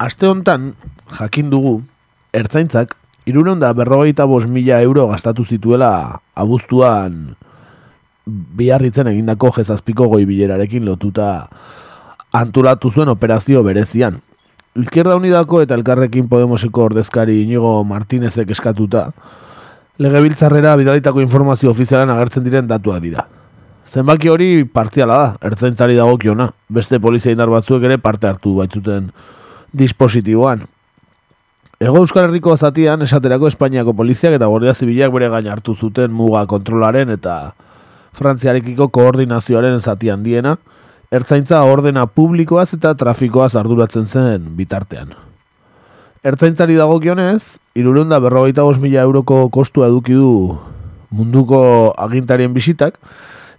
aste hontan, jakin dugu, ertzaintzak, irureun da berrogeita bos mila euro gastatu zituela abuztuan biarritzen egindako jezazpiko goi bilerarekin lotuta antolatu zuen operazio berezian. Izquierda Unidako eta Elkarrekin Podemoseko ordezkari Inigo Martinezek eskatuta, legebiltzarrera bidalitako informazio ofizialan agertzen diren datua dira. Zenbaki hori partziala da, ertzaintzari dagokiona, beste polizia indar batzuek ere parte hartu baitzuten dispositiboan. Ego Euskal Herriko zatian, esaterako Espainiako poliziak eta Guardia Zibilak bere gain hartu zuten muga kontrolaren eta Frantziarekiko koordinazioaren zati handiena, ertzaintza ordena publikoaz eta trafikoaz arduratzen zen bitartean. Ertzaintzari dagokionez, irurunda berrogeita mila euroko kostua eduki du munduko agintarien bisitak,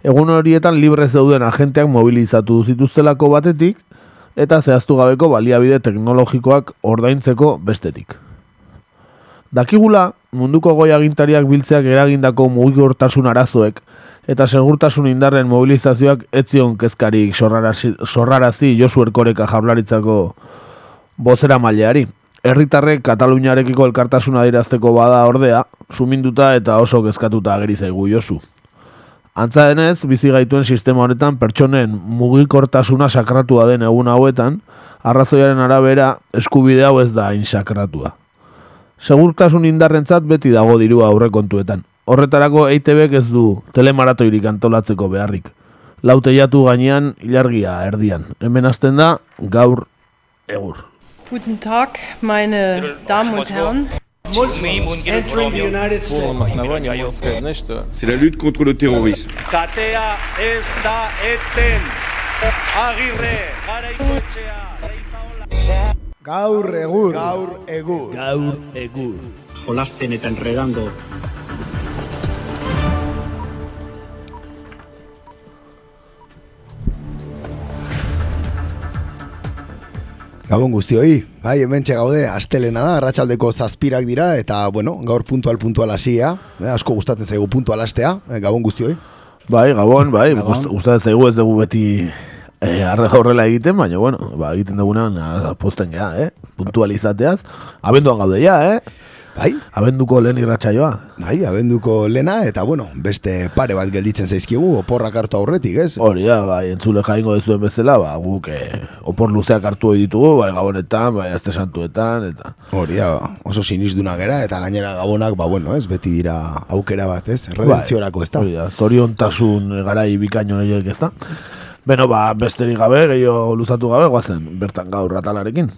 egun horietan libre zeuden agenteak mobilizatu zituztelako batetik, eta zehaztu gabeko baliabide teknologikoak ordaintzeko bestetik. Dakigula, munduko goi agintariak biltzeak eragindako mugikortasun arazoek eta segurtasun indarren mobilizazioak etzion kezkarik sorrarazi, sorrarazi Josu Erkoreka jaurlaritzako bozera maileari. Herritarrek Kataluniarekiko elkartasuna dirazteko bada ordea, suminduta eta oso kezkatuta ageri zaigu Josu. Antza denez, bizi gaituen sistema honetan pertsonen mugikortasuna sakratua den egun hauetan, arrazoiaren arabera eskubide hau ez da hain sakratua. Segurtasun indarrentzat beti dago dirua aurrekontuetan. Horretarako EITBek ez du telemaratoirik antolatzeko beharrik. Lauteiatu gainean ilargia erdian. Hemen hasten da gaur egur. Guten Tag, meine Damen und Herren Entering the United полном States. основании можно сказать, знаешь что? C'est la lutte contre le terrorisme. Katea ez da eten. Agirre, garaikoetxea, leizaola. Gaur egur. Gaur egur. Gaur egur. jolasten eta enredando Gabon guztioi, bai, hemen gaude, astelena da, arratsaldeko zazpirak dira, eta, bueno, gaur puntual puntual hasia, eh, asko gustatzen zaigu puntual astea, eh, gabon guztioi. Bai, gabon, bai, gust- gustatzen zaigu ez dugu beti eh, arre horrela egiten, baina, bueno, ba, egiten dugunean ah, posten gea, eh? Puntualizateaz. Abenduan gaude ja, eh? Bai, Abenduko lehen irratsaioa. bai, abenduko lena, eta, bueno, beste pare bat gelditzen zaizkigu, oporrak hartu aurretik, ez? Hori da, bai, entzule jaingo dezuen bezala, ba, guk eh, opor luzeak hartu ohi ditugu, bai, gabonetan, bai, azte santuetan, eta... Hori da, oso sinizdunak gera, eta gainera gabonak, ba, bueno, ez, beti dira aukera bat, ez? Redentziorako, ez da? Hori da, zoriontasun garai bikaino horiek ez da. Beno, ba, besterik gabe, gehiago luzatu gabe, guazen, bertan gaur ratalarekin.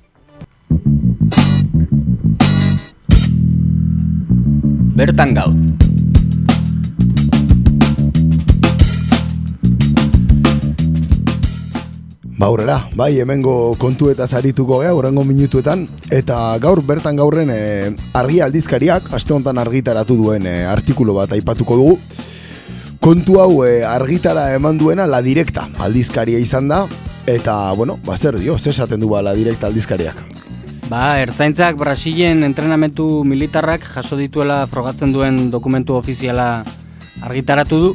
Bertan gaur. Ba aurrera, bai, hemengo kontu eta zarituko gea, horrengo minutuetan, eta gaur bertan gaurren e, argi aldizkariak, aste honetan argitaratu duen e, artikulu bat aipatuko dugu. Kontu hau e, argitara eman duena la direkta aldizkaria izan da, eta, bueno, ba zer dio, zer esaten du ba la direkta aldizkariak. Ba, ertzaintzak Brasilen entrenamentu militarrak jaso dituela frogatzen duen dokumentu ofiziala argitaratu du.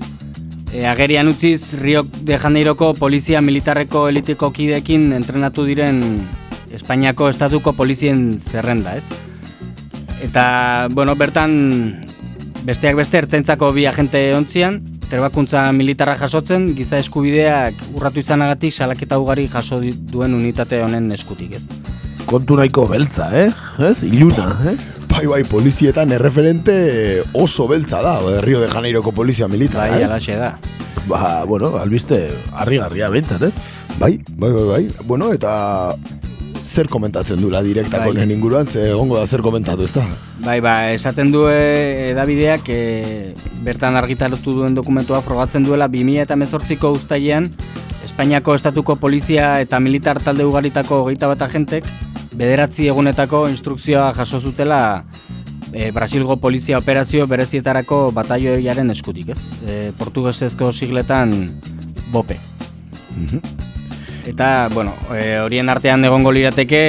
E, agerian utziz Rio de Janeiroko polizia militarreko eliteko kidekin entrenatu diren Espainiako estatuko polizien zerrenda, ez? Eta, bueno, bertan besteak beste ertzaintzako bi agente ontzian, trebakuntza militarra jasotzen, giza eskubideak urratu izanagatik salaketa ugari jaso duen unitate honen eskutik, ez? Kontu nahiko beltza, eh? Ez? Iluna, eh? Bai, bai, polizietan erreferente oso beltza da, eh, Rio de Janeiroko polizia militar, Bai, ez? alaxe da. Ba, bueno, albiste, harri-garria bentzat, ez? Bai, bai, bai, bai. Bueno, eta zer komentatzen du la direktako Bai. inguruan, ze egongo da zer komentatu, ez da? Bai, ba, esaten du eh, edabideak e, bertan argitaratu duen dokumentua frogatzen duela 2018ko uztailean Espainiako estatuko polizia eta militar talde ugaritako hogeita bat agentek bederatzi egunetako instrukzioa jaso zutela e, Brasilgo polizia operazio berezietarako bataioiaren eskutik, ez? E, portugesezko sigletan BOPE. Eta, bueno, e, horien artean egongo lirateke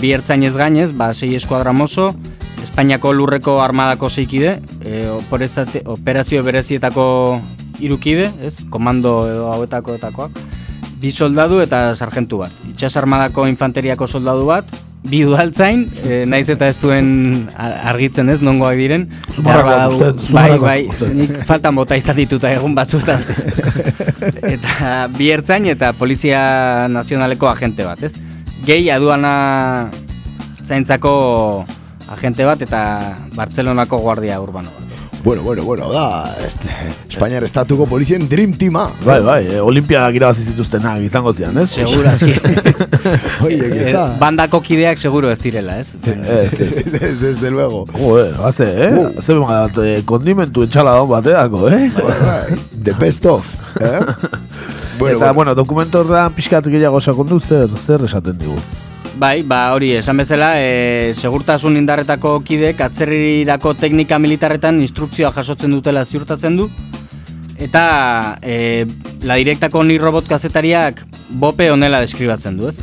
bi ertzainez gainez, ba, sei eskuadra mozo, Espainiako lurreko armadako seikide, e, operazio berezietako irukide, ez, komando edo hauetako etakoak, bi soldadu eta sargentu bat. Itxas armadako infanteriako soldadu bat, bi udaltzain, e, naiz eta ez duen ar- argitzen ez, nongoak diren. Badu- uste- bai, Zumarrakoak bai, nik faltan bota izan dituta egun batzuetan. ze. eta bi ertzain eta Polizia Nazionaleko agente bat, ez? Gehi aduana zaintzako agente bat eta Bartzelonako guardia urbano bat. Bueno, bueno, bueno, da, este, Espainiar estatuko polizien Dream Teama. Bai, bai, e, olimpiadak irabazi zituztenak izango zian, ez? Seguro, aski. Oie, que Eh, está. bandako kideak seguro ez direla, ez? Ez, ez. Des- Desde luego. Joder, haze, eh? Uh. Ze bat, eh, kondimentu etxaladon bateako, eh? Bai, bai, The best of. Eh? Eta, bueno, dokumentu horrean pixkat gehiago sakondu zer, zer esaten digu. Bai, ba hori, esan bezala, e, segurtasun indarretako kidek atzerrirako teknika militarretan instrukzioa jasotzen dutela ziurtatzen du. Eta e, la direktako ni robot kazetariak bope honela deskribatzen du, ez?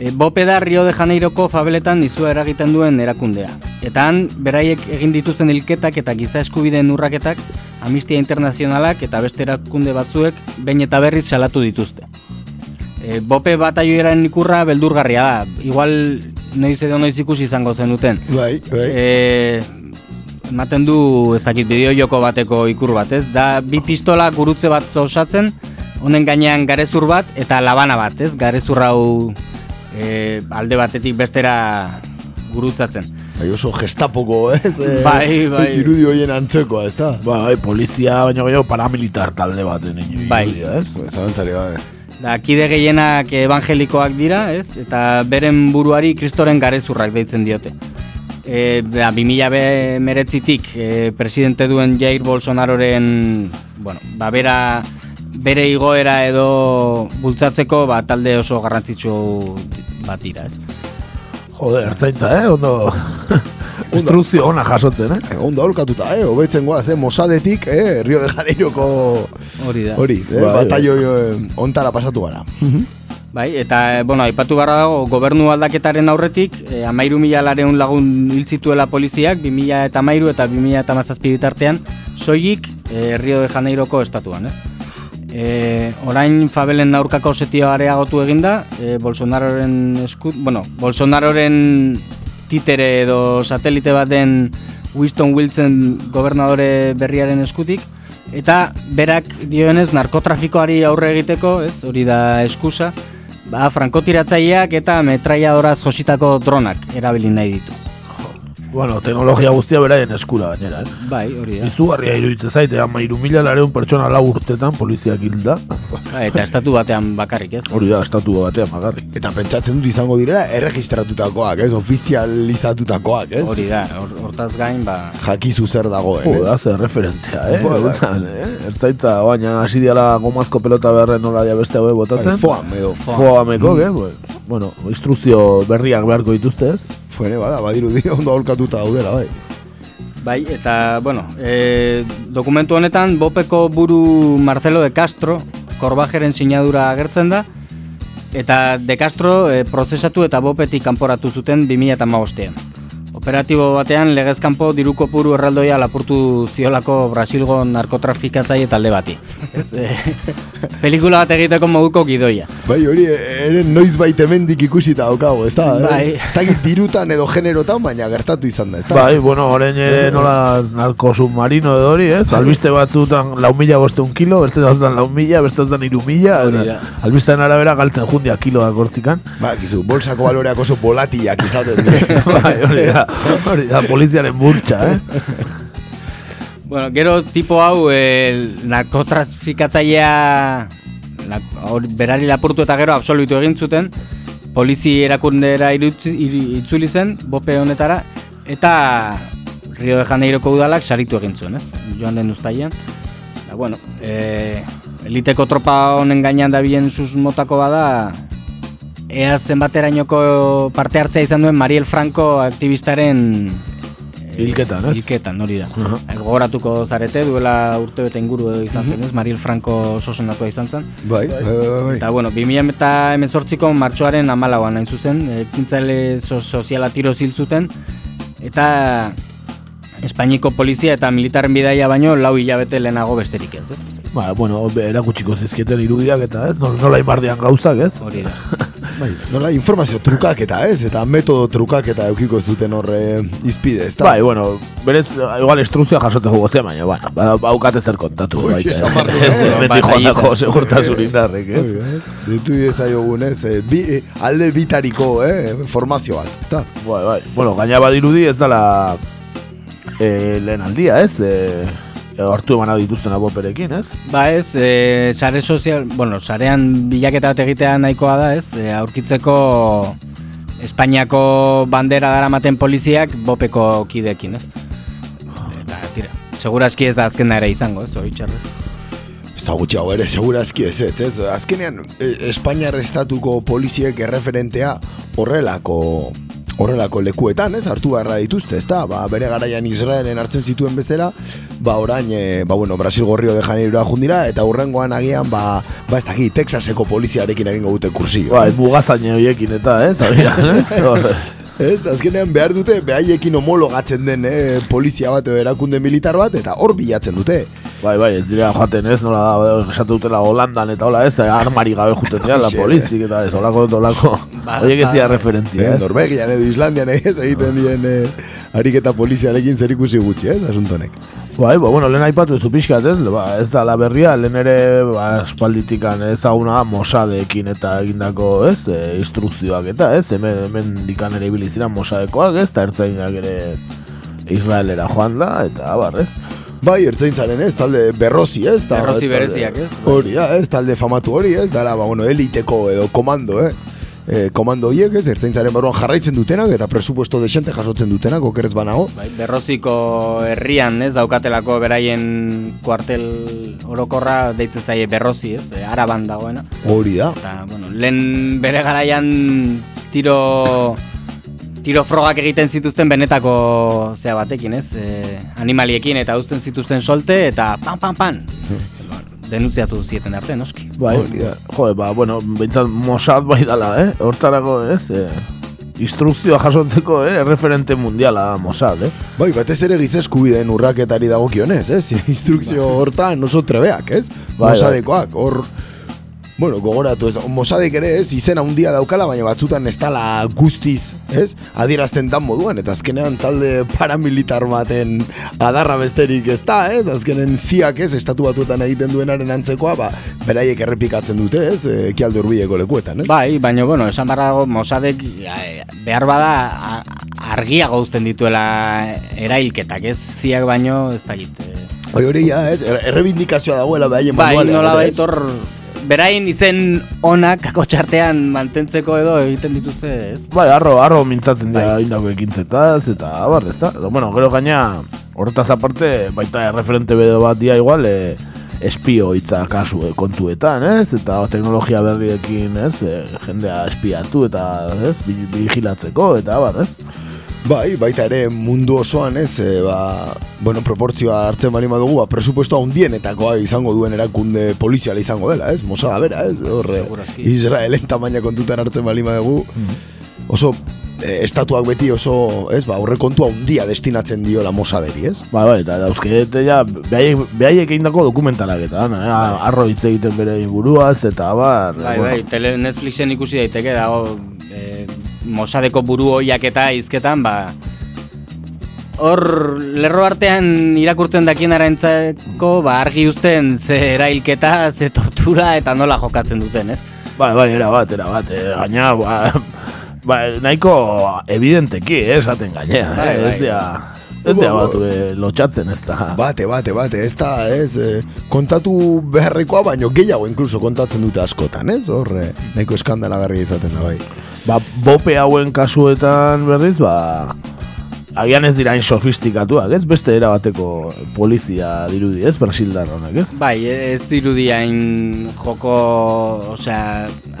E, bope da Rio de Janeiroko fabeletan izua eragiten duen erakundea. Eta han, beraiek egin dituzten hilketak eta giza eskubideen urraketak, Amnistia Internazionalak eta beste erakunde batzuek behin eta berriz salatu dituzte. E, bope bataioaren ikurra beldurgarria da. Igual noiz edo noiz ikusi izango zenuten. Bai, bai. E, ematen du, ez dakit, bideo joko bateko ikur bat, ez? Da, bi pistola gurutze bat osatzen, honen gainean garezur bat eta labana bat, ez? Garezur hau e, alde batetik bestera gurutzatzen. Bai, oso gestapoko, ez? Eh, Bai, bai. Ez irudi hoien antzekoa, ez da? Bai, polizia baino gehiago paramilitar talde baten Bai. irudia, ez? Zalantzari, bai. Da, kide gehienak evangelikoak dira, ez? Eta beren buruari kristoren garezurrak deitzen diote. E, da, 2000 be meretzitik e, presidente duen Jair Bolsonaroren, bueno, ba, bera, bere igoera edo bultzatzeko ba, talde oso garrantzitsu bat dira, ez? Jode, ertzaintza, eh? Ondo... Instrukzio ona jasotzen, eh? Eh, Ondo aurkatuta, eh? Obetzen goaz, eh? Mosadetik, eh? Rio de Janeiroko Hori da. hori, eh? Bai. Batallo eh, ontara pasatu gara. Bai, eta, bueno, aipatu barra dago, gobernu aldaketaren aurretik, e, amairu mila lareun lagun hil zituela poliziak, 2000 eta amairu eta 2000 eta mazazpi bitartean, soilik e, Rio de Janeiroko estatuan, ez? E, orain Fabelen aurkako setioa areagotu eginda, e, Bolsonaroren esku, bueno, Bolsonaroren titere edo satelite bat den Winston Wilson gobernadore berriaren eskutik, eta berak dioenez narkotrafikoari aurre egiteko, ez, hori da eskusa, ba, frankotiratzaileak eta metraiadoraz jositako dronak erabili nahi ditu. Bueno, teknologia guztia beraien eskura gainera, eh? Bai, hori da. Izugarria iruditzen zaite, ama iru mila lareun pertsona lau urtetan poliziak hilda. Ba, eta estatu batean bakarrik, ez? Hori da, estatu batean magarri. Eta pentsatzen dut izango direla erregistratutakoak, ez? Ofizializatutakoak, ez? Hori da, hor- hortaz gain, ba... Jakizu zer dagoen, Jo, da, ez? zer referentea, eh? Bai, bai. Benetan, eh? Ertzaintza, baina hasi diala gomazko pelota beharren nola ja beste hau Bai, botatzen. foam, edo. Foameko, eh? Bueno, Bueno, instrukzio berriak beharko dituzte, ez? Fuene, bada, badiru di, ondo aurkatuta daudela, bai. Bai, eta, bueno, e, dokumentu honetan, Bopeko buru Marcelo de Castro, korbajeren sinadura agertzen da, eta de Castro e, prozesatu eta Bopetik kanporatu zuten 2008an. Operatibo batean legez kanpo diru kopuru erraldoia lapurtu ziolako Brasilgo narkotrafikatzaile talde bati. Ez, e, pelikula bat egiteko moduko gidoia. Bai, hori ere noiz bait hemendik ikusita daukago, ez da? eh? Bai. Ez dakit dirutan edo generotan, baina gertatu izan da, ez da? Bai, bueno, orain ere nola narko submarino edo hori, ez? Albiste batzutan lau mila bosteun kilo, beste batzutan lau mila, beste batzutan iru mila. Hori da. Albisten arabera galtzen jundia kiloak hortikan. Ba, gizu, bolsako baloreak oso bolatiak izaten. bai, hori da, hori da, poliziaren burtsa, eh? Bueno, gero tipo hau e, narkotrafikatzailea la, hori, berari lapurtu eta gero absolutu egin zuten polizi erakundera itzuli zen bope honetara eta Rio de Janeiroko udalak saritu egin zuen, ez? Joan den ustaian. Da, bueno, e, eliteko tropa honen gainean dabilen susmotako bada ea zenbaterainoko parte hartzea izan duen Mariel Franco aktivistaren e, Hilketan, ez? Hilketan, hori da. Aha. Gogoratuko zarete, duela urte bete inguru edo izan zen, ez? Mariel Franco oso sonatua izan zen. Bai, bai, bai, bai. Eta, bueno, 2000 eta emezortziko martxoaren amalauan hain zuzen, ekintzaile so soziala tiro zuten, eta Espainiko polizia eta militarren bidaia baino lau hilabete lehenago besterik ez, ez? Ba, bueno, erakutsiko zizkieten irudiak eta, ez? Nol- Nola imardian gauzak, ez? Hori da. Bai, nola, informazio trukaketa, ez? Eta metodo trukaketa eukiko zuten horre izpide, ez da? Bai, bueno, berez, igual instrukzioa jasotzen jugo zen, baina, bueno, ba, baukate zer kontatu. Ui, baita, esan barru, ez, eh? Beti joanako segurtasun indarrek, ez? Oi, ez? Ditu ezaiogun, ez? Eh, Bi, eh, alde bitariko, eh? Formazio bat, ez da? Bai, bai. Bueno, gaina badirudi ez dala eh, lehen aldia, ez? Eh, hartu emana dituzten aboperekin, ez? Ba ez, e, sare sozial, bueno, sarean bilaketa bat egitea nahikoa da, ez? E, aurkitzeko Espainiako bandera daramaten poliziak bopeko kidekin, ez? Eta, tira, segurazki ez da azkena ere izango, ez? Hori txarrez. Ez da gutxi hau ere, segurazki ez, ez, ez? Azkenean, eh, Espainiar estatuko poliziek erreferentea horrelako horrelako lekuetan, ez, hartu beharra dituzte, ez da, ba, bere garaian Israelen hartzen zituen bezala, ba, orain, e, ba, bueno, Brasil gorrio de Janeiro jundira, eta hurrengoan agian, ba, ba, ez dakit, Texaseko poliziarekin egingo dute kursio. Bai, bugazaine horiekin eta, ez? Abian, eh? Ez, azkenean behar dute, behaiekin homologatzen den eh, polizia bat edo erakunde militar bat, eta hor bilatzen dute. Bai, bai, ez dira joaten ez, nola da, esatu dutela Holandan eta hola ez, armari gabe juten dira, la polizik eta ez, holako, holako, horiek ez dira referentzia, Eh, ez? Norvegian edo Islandian ez egiten dien eh, ariketa poliziarekin zer ikusi gutxi, ez, asuntonek. Bai, ba, bueno, lehen aipatu ez pixkat, ez? Ba, ez da la berria, lehen ere, ba, espalditikan ezaguna da Mossadekin eta egindako, ez? E, instrukzioak eta, ez? Hemen, hemen dikan ere ibili ziren Mossadekoak, ez? Eta ertzainak ere Israelera joan da, eta abar, ez? Bai, ertzaintzaren ez, talde berrozi ez. ta- Berrozi bereziak, ez? Bai. Hori da, ez, talde famatu hori ez, dara, ba, bueno, eliteko edo komando, eh? E, komando horiek ez, ertzaintzaren barruan jarraitzen dutenak eta presupuesto desente jasotzen dutenak, okerez banago. Bai, berroziko herrian, ez, daukatelako beraien kuartel orokorra deitzen zaie berrozi, ez, e, araban dagoena. Hori da. Eta, bueno, lehen bere garaian tiro tiro frogak egiten zituzten benetako zea batekin, ez? E, animaliekin eta uzten zituzten solte eta pan pan pan. Denunziatu zieten arte, noski. Bai, jo, ba, bueno, behintzat Mossad bai dala, eh? Hortarako, ez? E, instrukzioa jasotzeko, eh? Referente mundiala Mossad, eh? Bai, batez ere giza eskubideen urraketari dagokionez, ez? Instrukzio hortan oso trebeak, ez? Bai, Mosadekoak, hor... Bueno, gogoratu ez, Mosadek ere ez, izena handia daukala, baina batzutan ez dala guztiz, ez? Adierazten dan moduan, eta azkenean talde paramilitar baten adarra besterik ez da, ez? Azkenen ziak ez, estatu batuetan egiten duenaren antzekoa, ba, beraiek errepikatzen dute, ez? Ekialde hurbileko lekuetan, ez? Bai, baina, bueno, esan barra dago, Mosadek eh, behar bada argiago uzten dituela erailketak, ez? Ziak baino, ez da eh. Hori hori, ja, ez? Er- Errebindikazioa dagoela behaien Bai, manualean, nola ere, ez? baitor, berain izen onak kakotxartean mantentzeko edo egiten dituzte, ez? Bai, arro, arro mintzatzen dira Bai. indako ekintzetaz, eta abar, ez da? Bueno, gero gaina, horretaz aparte, baita referente bedo bat dia igual, e, espio hitza kasu e, kontuetan, ez? Eta teknologia berriekin, ez? E, jendea espiatu eta, ez? Vigilatzeko, eta abar, ez? Bai, baita ere mundu osoan ez, e, ba, bueno, proportzioa hartzen bali badugu, ba, presupuesto handienetakoa izango duen erakunde poliziala izango dela, ez? Mosada bera, ez? Horre. Israelen tamaina kontutan hartzen bali badugu, oso e, estatuak beti oso, ez, ba, horre kontua handia destinatzen diola Mosaderi, ez? Bai, bai, eta dauzkete ja, behaiek, behaiek egindako dokumentalak eta, eh? arro hitz egiten bere buruaz, eta abar, Bai, bueno, bai, tele Netflixen ikusi daiteke dago e, Mosadeko buru hoiak eta hizketan, ba Hor, lerro artean irakurtzen dakienaraintzako, ba, argi uzten ze erailketa, ze tortura eta nola jokatzen duten, ez? Bai, bai, era bat, era bat, eh, gaina, ba, ba, nahiko evidenteki, eh, esaten gainea, Bai, eh, bai. ez dira, ez dira batu, eh, lotxatzen ez da. Bate, bate, bate, ez da, ez, e, kontatu beharrekoa, baino gehiago inkluso kontatzen dute askotan, ez? Horre, nahiko eskandalagarria izaten da, bai. Ba, bope hauen kasuetan berriz, ba, agian ez dira hain sofistikatuak, ez? Beste era bateko polizia dirudi, ez? Brasildar honak, ez? Bai, ez dirudi hain joko, osea,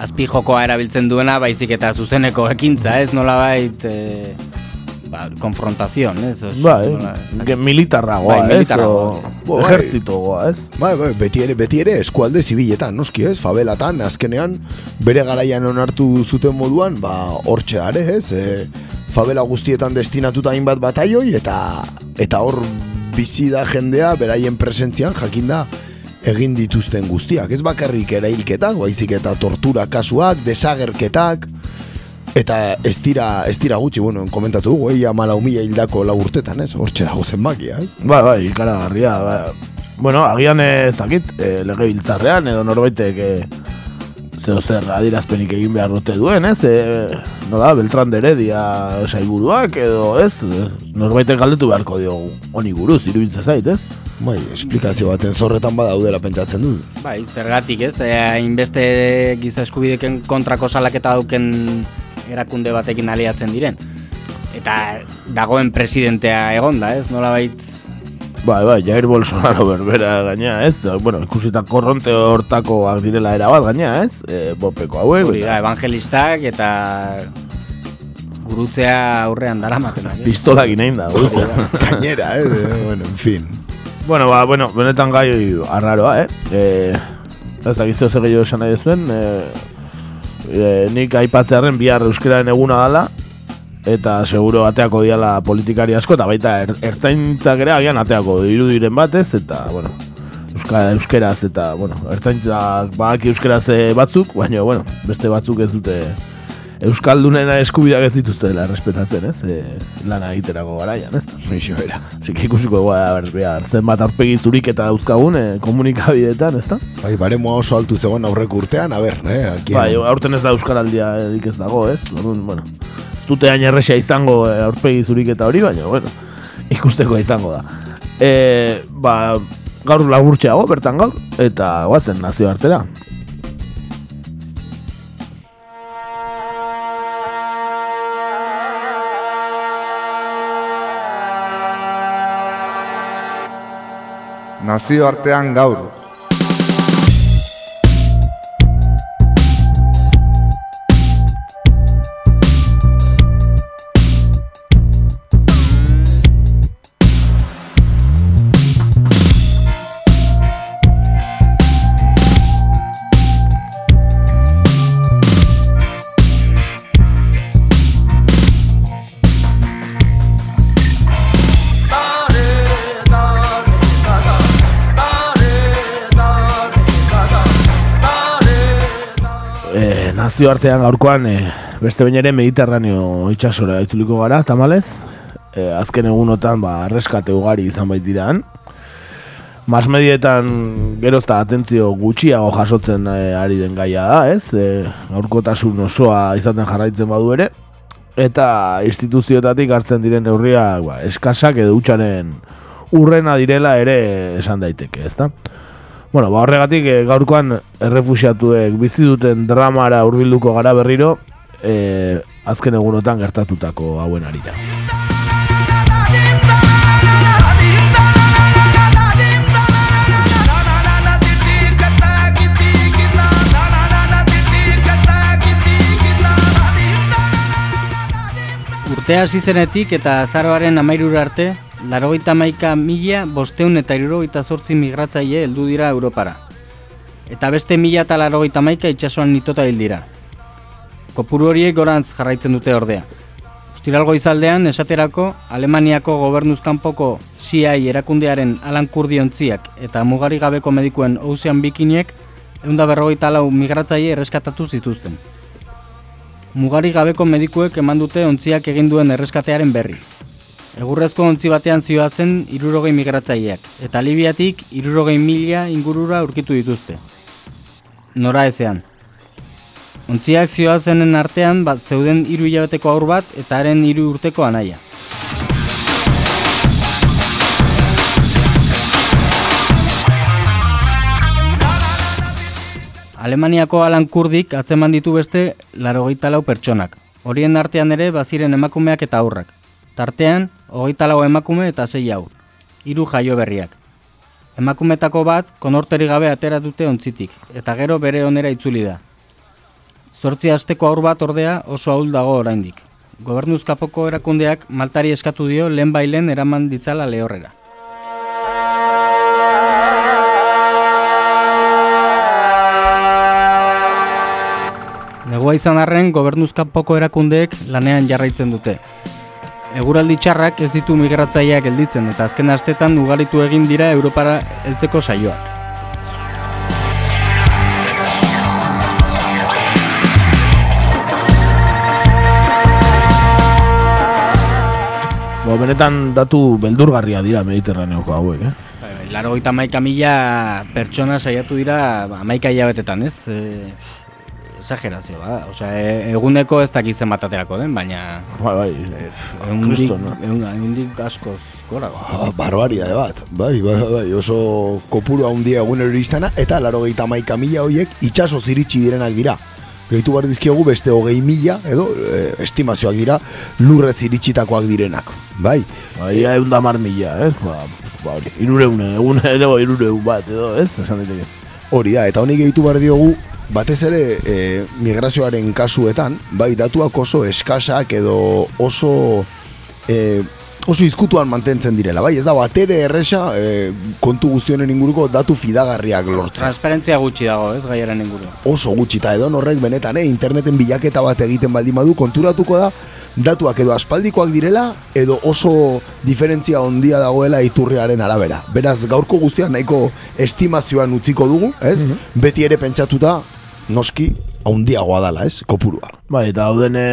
azpi jokoa erabiltzen duena, baizik eta zuzeneko ekintza, ez nolabait, e, ba, konfrontazion, ez? Os, Bai, nola, ez dakit. que militarragoa, Bai, ez? militarragoa. O, Bo, bai. ejertzitogoa, ez? Bai, bai, beti ere, beti ere eskualde zibiletan, noski ez, fabelatan, azkenean, bere garaian onartu zuten moduan, ba, hortxe are, ez, e, favela guztietan destinatuta hainbat bataioi, eta eta hor bizi da jendea, beraien presentzian, jakinda, egin dituzten guztiak. Ez bakarrik erailketak, baizik eta tortura kasuak, desagerketak, eta ez dira, ez dira gutxi, bueno, komentatu dugu, eia mala humila hildako lau urtetan, ez? Hortxe dago zenbakia, ez? Bai, bai, ikaragarria, bai. Bueno, agian ez dakit, e, lege biltzarrean, edo norbaitek e, zeo zer adirazpenik egin behar dute duen, ez? E, no da, Beltran de Heredia sailburuak, edo ez? Norbaitek galdetu beharko dio honi buruz, irubiltza zait, ez? Bai, esplikazio baten zorretan badaudela pentsatzen du. Bai, zergatik ez, e, hainbeste giza eskubideken kontrako salaketa dauken erakunde batekin aliatzen diren. Eta dagoen presidentea egonda, ez? Nola bait Bai, bai, Jair Bolsonaro berbera gaina, ez? Da, bueno, ikusita korronte hortakoak direla erabat gaina, ez? E, bopeko hauek. Hori da, evangelistak eta gurutzea aurrean daramaten. Pistola ginein da, gurutzea. Gainera, eh? bueno, en fin. Bueno, ba, bueno, benetan gai arraroa, eh? E, ez da, gizio zer gehiago esan nahi zuen, e, e, nik aipatzearen bihar euskeraren eguna dala, eta seguro ateako diala politikari asko, eta baita er, ertzaintzak ere agian ateako irudiren batez, eta, bueno, euskara, euskeraz, eta, bueno, ertzaintzak badaki euskeraz batzuk, baina, bueno, beste batzuk ez dute Euskaldunena eskubidak ez dituztela respetatzen, ez? E, lana egiterako garaian, ez? Mixo era. Que ikusiko goa, ber, behar, zenbat arpegi zurik eta dauzkagun e, komunikabideetan, ez da? Bai, baremo oso altu zegoen aurreko urtean, a ber, eh? Aquí, bai, aurten ez da Euskaraldia erik ez dago, ez? Orduan, bueno, ez dute hain erresa izango e, aurpegi zurik eta hori, baina, bueno, ikusteko izango da. E, ba, gaur laburtxeago, bertan gaur, eta guatzen nazio nazioartean gaur. Nazio artean gaurkoan e, beste bain ere mediterraneo itxasora itzuliko gara, tamalez. E, azken egunotan ba, arreskate ugari izan baitiran. Mas medietan gerozta atentzio gutxiago jasotzen e, ari den gaia da, ez? E, gaurkotasun osoa izaten jarraitzen badu ere. Eta instituzioetatik hartzen diren neurriak ba, eskasak edo utxaren urrena direla ere esan daiteke, ezta? Bueno, ba horregatik e, gaurkoan errefusiatuek bizi duten dramara hurbilduko gara berriro, e, azken egunotan gertatutako hauen arira. Urtea hasi zenetik eta azaroaren amairura arte, Larogeita maika mila bosteun eta irurogeita zortzi migratzaile heldu dira Europara. Eta beste mila eta larogeita maika itxasuan nitota hil dira. Kopuru horiek gorantz jarraitzen dute ordea. Ustiralgo izaldean, esaterako, Alemaniako gobernuzkanpoko CI erakundearen Alan Kurdiontziak eta mugari gabeko medikuen Ocean Bikinek eunda berrogeita lau migratzaile erreskatatu zituzten. Mugari gabeko medikuek eman dute ontziak egin duen erreskatearen berri, Egurrezko ontzi batean zioa zen irurogei migratzaileak, eta Libiatik irurogei mila ingurura urkitu dituzte. Nora ezean. Ontziak zioa zenen artean bat zeuden hiru hilabeteko aur bat eta haren hiru urteko anaia. Alemaniako alan kurdik atzeman ditu beste larogeita lau pertsonak. Horien artean ere baziren emakumeak eta aurrak. Tartean, hogeita lau emakume eta zei hau, hiru jaio berriak. Emakumetako bat, konorteri gabe atera dute ontzitik, eta gero bere onera itzuli da. Zortzi asteko aur bat ordea oso ahul dago oraindik. Gobernuzkapoko erakundeak maltari eskatu dio lehen bailen eraman ditzala lehorrera. Negua izan arren, gobernuzkapoko erakundeek lanean jarraitzen dute, eguraldi txarrak ez ditu migratzaileak gelditzen eta azken astetan ugaritu egin dira Europara heltzeko saioak. Bo, benetan datu beldurgarria dira Mediterraneoko hauek, eh? Bai, bai, Laro gita maika mila pertsona saiatu dira ba, maika hilabetetan, ez? Eh, exagerazio, ba. Osea, e, eguneko ez dakit zenbat aterako den, baina... Bai, bai, Egundik, Kriston, no? egun- egundik askoz gora. Ah, barbaria bat, bai, bai, bai, oso kopuru handia egunero iristana, eta laro gehi maika mila horiek itxaso ziritsi direnak dira. Gehitu behar dizkiegu beste hogei mila, edo, eh, estimazioak dira, lurrez iritsitakoak direnak, bai. Bai, ia egun da mar mila, ez? Ba, ba hori, irureun, egun edo irureun bat, edo, ez? Esan diteke. Hori da, eta honi gehitu behar diogu, batez ere e, migrazioaren kasuetan, bai, datuak oso eskasak edo oso e, oso izkutuan mantentzen direla, bai, ez da batere erresa e, kontu guztionen inguruko datu fidagarriak lortzen. Transparentzia gutxi dago, ez, gaiaren inguru. Oso gutxi eta edo horrek benetan, eh, interneten bilaketa bat egiten baldin badu, konturatuko da, datuak edo aspaldikoak direla, edo oso diferentzia ondia dagoela iturriaren arabera. Beraz, gaurko guztiak nahiko estimazioan utziko dugu, ez? Beti ere pentsatuta, noski, haundiagoa dala, ez? Kopurua. Bai, eta dauden e,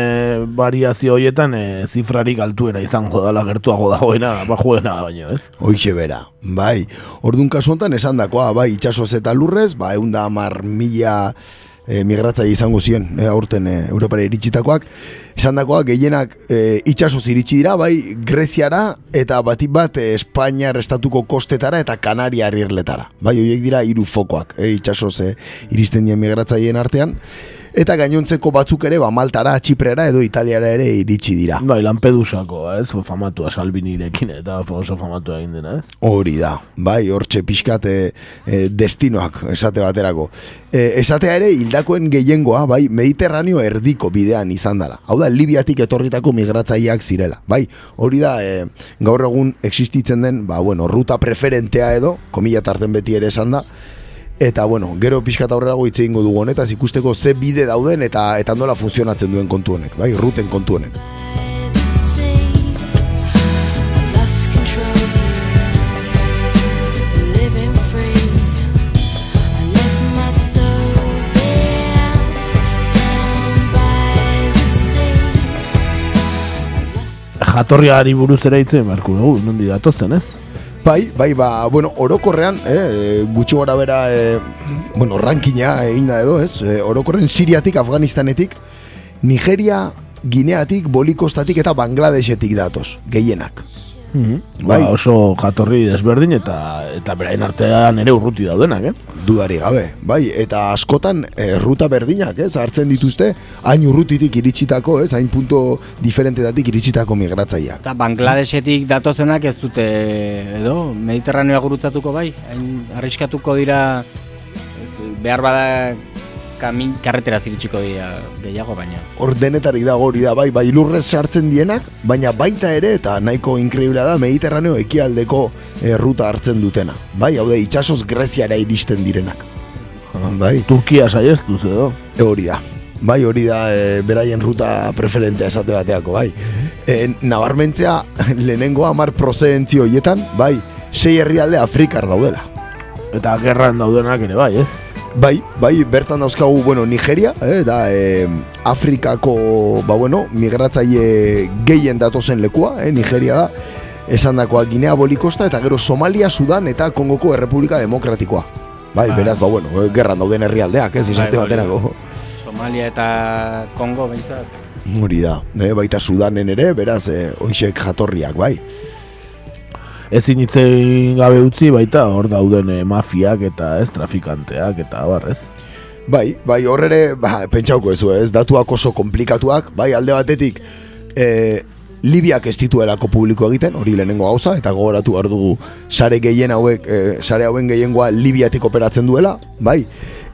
variazio horietan e, zifrarik altuena izango dala gertuago dagoena, bajuena baino, ez? Hoixe bera, bai. Orduan kasu honetan esan dakoa, bai, itxasoz eta lurrez, ba, egun da mar mila e, migratzaile izango ziren, e, aurten e, Europara iritsitakoak. Esan dakoa, gehienak e, itxasoz iritsi dira, bai, Greziara eta batik bat e, Espainiar estatuko kostetara eta Kanariar irletara. Bai, horiek dira hiru fokoak, e, itxasoz e, iristen dien migratzaileen artean. Eta gainontzeko batzuk ere, ba, Maltara, Txiprera edo Italiara ere iritsi dira. Bai, Lampedusako, ez? Famatua Salvinirekin eta oso famatua egin dena, ez? Hori da, bai, hortxe pixkat e, e, destinoak esate baterako. E, esatea ere, hildakoen gehiengoa, bai, Mediterraneo erdiko bidean izan dela. Hau da, Libiatik etorritako migratzaileak zirela. Bai, hori da, e, gaur egun existitzen den, ba, bueno, ruta preferentea edo, komila tarten beti ere esan da, Eta bueno, gero pixkat aurrerago hitz egingo dugu honetaz ikusteko ze bide dauden eta eta nola funtzionatzen duen kontu honek, bai, ruten kontu honek. Jatorriari buruz ere hitzen beharko dugu, nondi datozen, ez? Bai, bai, ba, bueno, orokorrean, eh, gutxi gora bera, eh, bueno, rankina egin da edo, ez? Eh, orokorren Siriatik, Afganistanetik, Nigeria, Gineatik, Bolikostatik eta Bangladesetik datoz, gehienak. Bai. Bai. oso jatorri desberdin eta eta berain artean ere urruti daudenak, eh? Dudari gabe, bai, eta askotan eh, ruta berdinak, ez, hartzen dituzte, hain urrutitik iritsitako, ez, hain punto diferentetatik iritsitako migratzaileak. Eta Bangladesetik datozenak ez dute, edo, Mediterraneoa gurutzatuko bai, hain arriskatuko dira, ez, behar bada kamin, karretera ziritsiko dira gehiago baina. Hor denetarik dago hori da, bai, bai lurrez sartzen dienak, baina baita ere, eta nahiko inkreibila da, Mediterraneo ekialdeko eh, ruta hartzen dutena. Bai, hau da, itxasoz Greziara iristen direnak. Bai, Turkia saiestuz edo. hori da. Bai, hori da, e, beraien ruta preferentea esate bateako, bai. E, nabarmentzea, lehenengo hamar prozedentzio horietan, bai, sei herrialde Afrikar daudela. Eta gerran daudenak ere bai, ez? Bai, bai, bertan dauzkagu, bueno, Nigeria, eh, da eh, Afrikako, ba bueno, migratzaile gehien datozen lekua, eh, Nigeria da, esan dakoa Ginea Bolikosta eta gero Somalia, Sudan eta Kongoko Errepublika Demokratikoa. Bai, Ah. beraz, ba bueno, gerran dauden herrialdeak, ez, izate Bai, baterako. Somalia eta Kongo behintzat. Hori da, eh, baita Sudanen ere, beraz, eh, oixek jatorriak, bai. Ezin hitzein gabe utzi baita hor dauden eh, mafiak eta ez trafikanteak eta abar, ez? Bai, bai, hor ere, ba, pentsauko ez ez, datuak oso komplikatuak, bai, alde batetik, e, Libiak ez dituelako publiko egiten, hori lehenengo gauza, eta gogoratu behar dugu sare gehien hauek, e, sare hauen gehiengoa Libiatik operatzen duela, bai,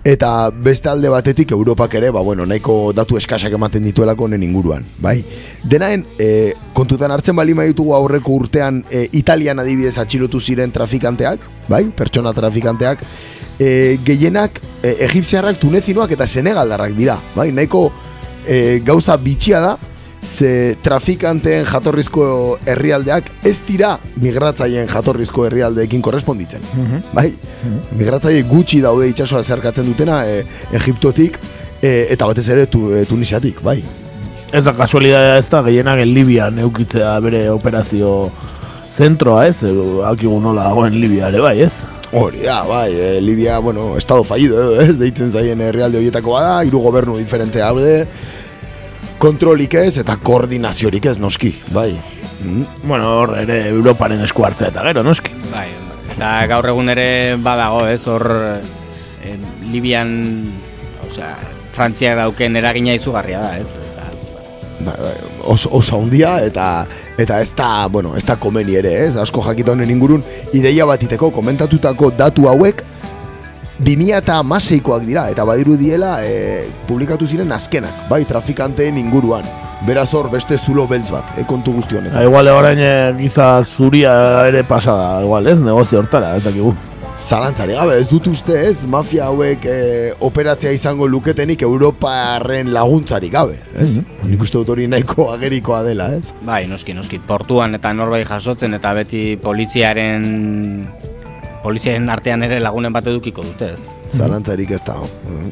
eta beste alde batetik Europak ere, ba, bueno, nahiko datu eskasak ematen dituelako honen inguruan, bai. Denaen, e, kontutan hartzen bali ditugu aurreko urtean e, Italian adibidez atxilotu ziren trafikanteak, bai, pertsona trafikanteak, e, gehienak e, egipziarrak, tunezinoak eta senegaldarrak dira, bai, nahiko e, gauza bitxia da, ze trafikanteen jatorrizko herrialdeak ez dira migratzaileen jatorrizko herrialdeekin korresponditzen. Bai, migratzaile gutxi daude itsasoa zerkatzen dutena e, Egiptotik e, eta batez ere tu, e, Tunisiatik, bai. Ez da kasualidadea ez da, gehienak en Libian eukitzea bere operazio zentroa, ez? Hakigu nola dagoen Libia ere bai, ez? Hori da, bai, e, Libia, bueno, estado fallido, ez, deitzen zaien herrialde horietako bada, hiru gobernu diferente haude, kontrolik ez, eta koordinaziorik ez, noski, bai. Mm. Bueno, hor ere Europaren eskuartea eta gero, noski. Bai, eta gaur egun ere badago, ez, hor eh, Libian, osea, Frantzia dauken eragina izugarria da, ez? Eta, Ba, ba, oso, oso handia eta eta ez da, bueno, ez da komeni ere, ez? Asko jakita honen ingurun ideia batiteko komentatutako datu hauek 2016koak dira eta badiru diela e, publikatu ziren azkenak, bai, trafikanteen inguruan. Beraz hor beste zulo beltz bat, e, kontu guzti honetan. Ha, igual orain eh, giza zuria ere pasada, igual ez, negozio hortara, ez dakigu. Zalantzari gabe, ez dut uste ez, mafia hauek e, operatzea izango luketenik Europarren laguntzari gabe, ez? Nik uste dut hori nahiko agerikoa dela, ez? bai, noski, noski, portuan eta norbait jasotzen eta beti poliziaren poliziaren artean ere lagunen bat edukiko dute, ez? Zalantzarik ez dago. Mhm.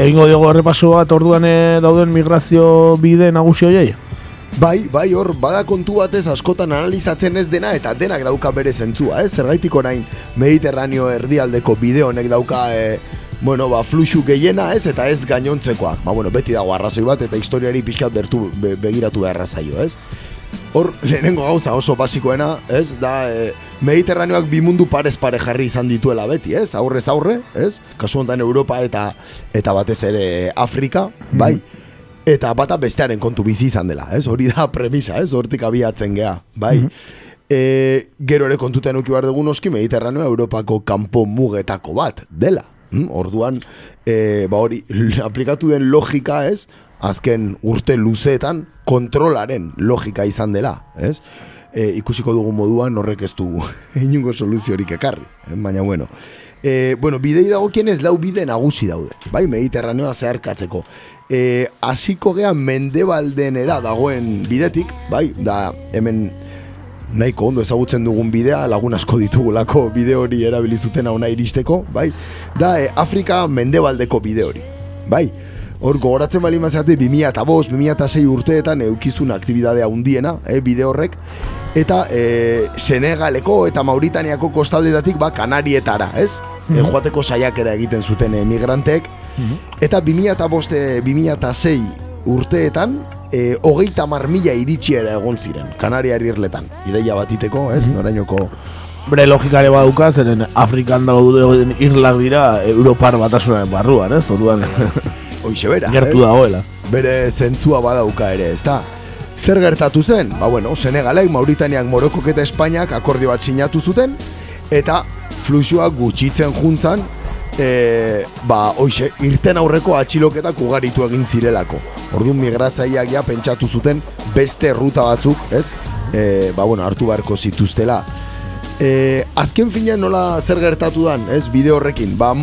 Egingo diogo errepaso bat orduan eh, dauden migrazio bide nagusi hoiei? Bai, bai, hor, bada kontu batez askotan analizatzen ez dena eta denak dauka bere zentzua, ez? Zergaitik orain Mediterraneo erdialdeko bide honek dauka, e, bueno, ba, fluxu gehiena, ez? Eta ez gainontzekoak. Ba, bueno, beti dago arrazoi bat eta historiari pixkat bertu, be, begiratu beharra zaio, ez? Hor, lehenengo gauza oso basikoena, ez? Da, e, Mediterraneoak bi mundu parez pare jarri izan dituela beti, ez? Aurrez aurre, ez? Kasu honetan Europa eta eta batez ere Afrika, bai? Eta bata bestearen kontu bizi izan dela, ez? Hori da premisa, ez? Hortik abiatzen gea, bai? E, gero ere kontutan uki behar dugu noski Mediterraneo Europako kanpo mugetako bat dela. Mm? Orduan, e, ba hori, aplikatu den logika, ez? Azken urte luzeetan kontrolaren logika izan dela, ez? E, ikusiko dugu moduan horrek ez du inungo soluziorik ekarri, eh? baina bueno. E, bueno, bidei dagokienez lau bide nagusi daude, bai, Mediterraneoa zeharkatzeko. E, hasiko gea mendebaldenera dagoen bidetik, bai, da hemen nahiko ondo ezagutzen dugun bidea, lagun asko ditugulako bide hori erabili zuten hona iristeko, bai, da e, Afrika mendebaldeko bide hori, bai, Hor, gogoratzen bali mazate 2005, 2006 urteetan eukizun aktibidadea handiena, eh, bide horrek, eta e, Senegaleko eta Mauritaniako kostaldetatik ba Kanarietara, ez? E, joateko saiakera egiten zuten emigranteek. Eta 2005 2006 urteetan e, hogeita mar mila iritsiera egon ziren, Kanaria irletan. Ideia batiteko, ez? Norainoko Bere logikare baduka, zeren Afrikan dauden irlak dira Europar batasunaren barruan, ez? Orduan hoixe bera. gertu eh? dagoela. bere zentzua badauka ere, ezta? Zer gertatu zen? Ba bueno, Senegalek, Mauritaniak, Morokok eta Espainiak akordio bat sinatu zuten eta fluxua gutxitzen juntzan e, ba, hoixe, irten aurreko atxiloketak ugaritu egin zirelako. Orduan migratzaileak ja pentsatu zuten beste ruta batzuk, ez? E, ba, bueno, hartu beharko zituztela. E, azken finean nola zer gertatu dan, ez? Bide horrekin, ba,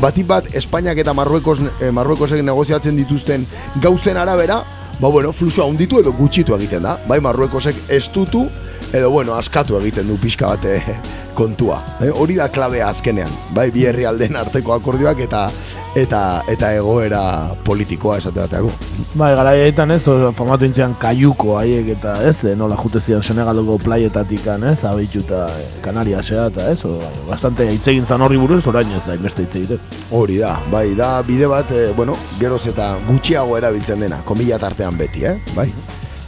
batik bat Espainiak eta Marruekos, eh, Marruekosek negoziatzen dituzten gauzen arabera, ba bueno, fluxua hunditu edo gutxitu egiten da. Bai, Marruekosek estutu edo bueno, askatu egiten du pixka bat eh, kontua. Eh, hori da klabea azkenean. Bai, bi herrialdeen arteko akordioak eta eta eta egoera politikoa esate bateako. Bai, garaietan ez, o, famatu intzian kaiuko haiek eta ez, eh, nola jute zian Senegaloko playetatik ez, abitxuta eh, Kanariasea eta ez, o, bastante hitz egin zan horri buruz, orain ez da, inbeste hitz egiten. Hori da, bai, da bide bat, eh, bueno, geroz eta gutxiago erabiltzen dena, komila tartean beti, eh? Bai.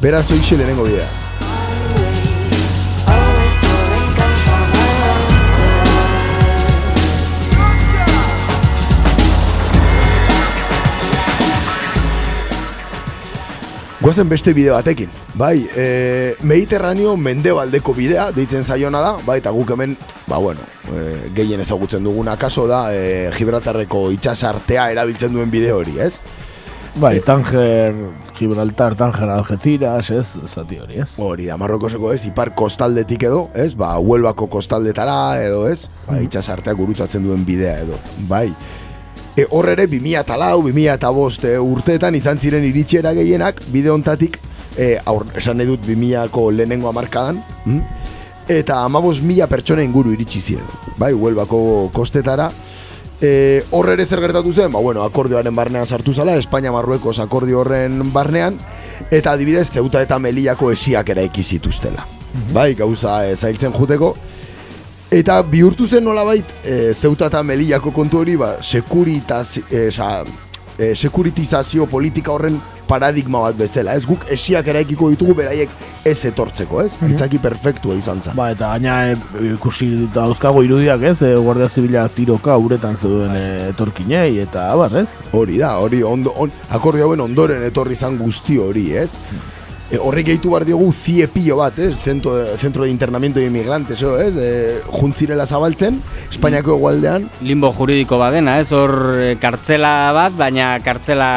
Beraz, hoixe lehenengo bidea. Goazen beste bide batekin. Bai, e, Mediterraneo mendebaldeko bidea, deitzen zaiona da, bai, eta guk hemen, ba, bueno, e, gehien ezagutzen duguna kaso da, e, Gibraltarreko itxasartea erabiltzen duen bide hori, ez? Bai, Eh, Tanger, Gibraltar, Tanger, Algeciras, ez, zati hori, ez? Hori da, Marrokoseko ez, ipar kostaldetik edo, ez, ba, Huelbako kostaldetara edo, ez, ba, itxasartea gurutzatzen duen bidea edo, bai. E, hor ere, 2000 eta lau, 2000 eta bost e, urteetan izan ziren iritsiera gehienak, bide hontatik e, aur, esan nahi dut 2000ko lehenengo amarkadan, mm? eta amabos mila pertsona inguru iritsi ziren, bai, huelbako kostetara, E, horre ere zer gertatu zen, ba, bueno, akordioaren barnean sartu zala, Espainia Marruekos akordio horren barnean, eta adibidez, Zeuta eta Meliako esiak eraiki zituztela. Bai, gauza e, zailtzen juteko. Eta bihurtu zen nolabait, e, Zeuta eta Meliako kontu hori, ba, sekuritaz, e, sa, e, sekuritizazio politika horren paradigma bat bezala, ez guk esiak eraikiko ditugu beraiek ez etortzeko, ez? Mhm. Itzaki perfektua izan zen. Ba, eta gaina e, ikusi dauzkago irudiak, ez? E, Guardia Zibila tiroka uretan zeuden e, etorkinei, eta abar, ez? Hori da, hori ondo, on, akordio hauen ondoren etorri izan guzti hori, ez? E, horrek gehitu behar diogu zie pilo bat, ez? Centro de, centro de internamiento de inmigrantes, o, ez? E, juntzirela zabaltzen, Espainiako egualdean, Limbo juridiko badena, ez? Hor eh, kartzela bat, baina kartzela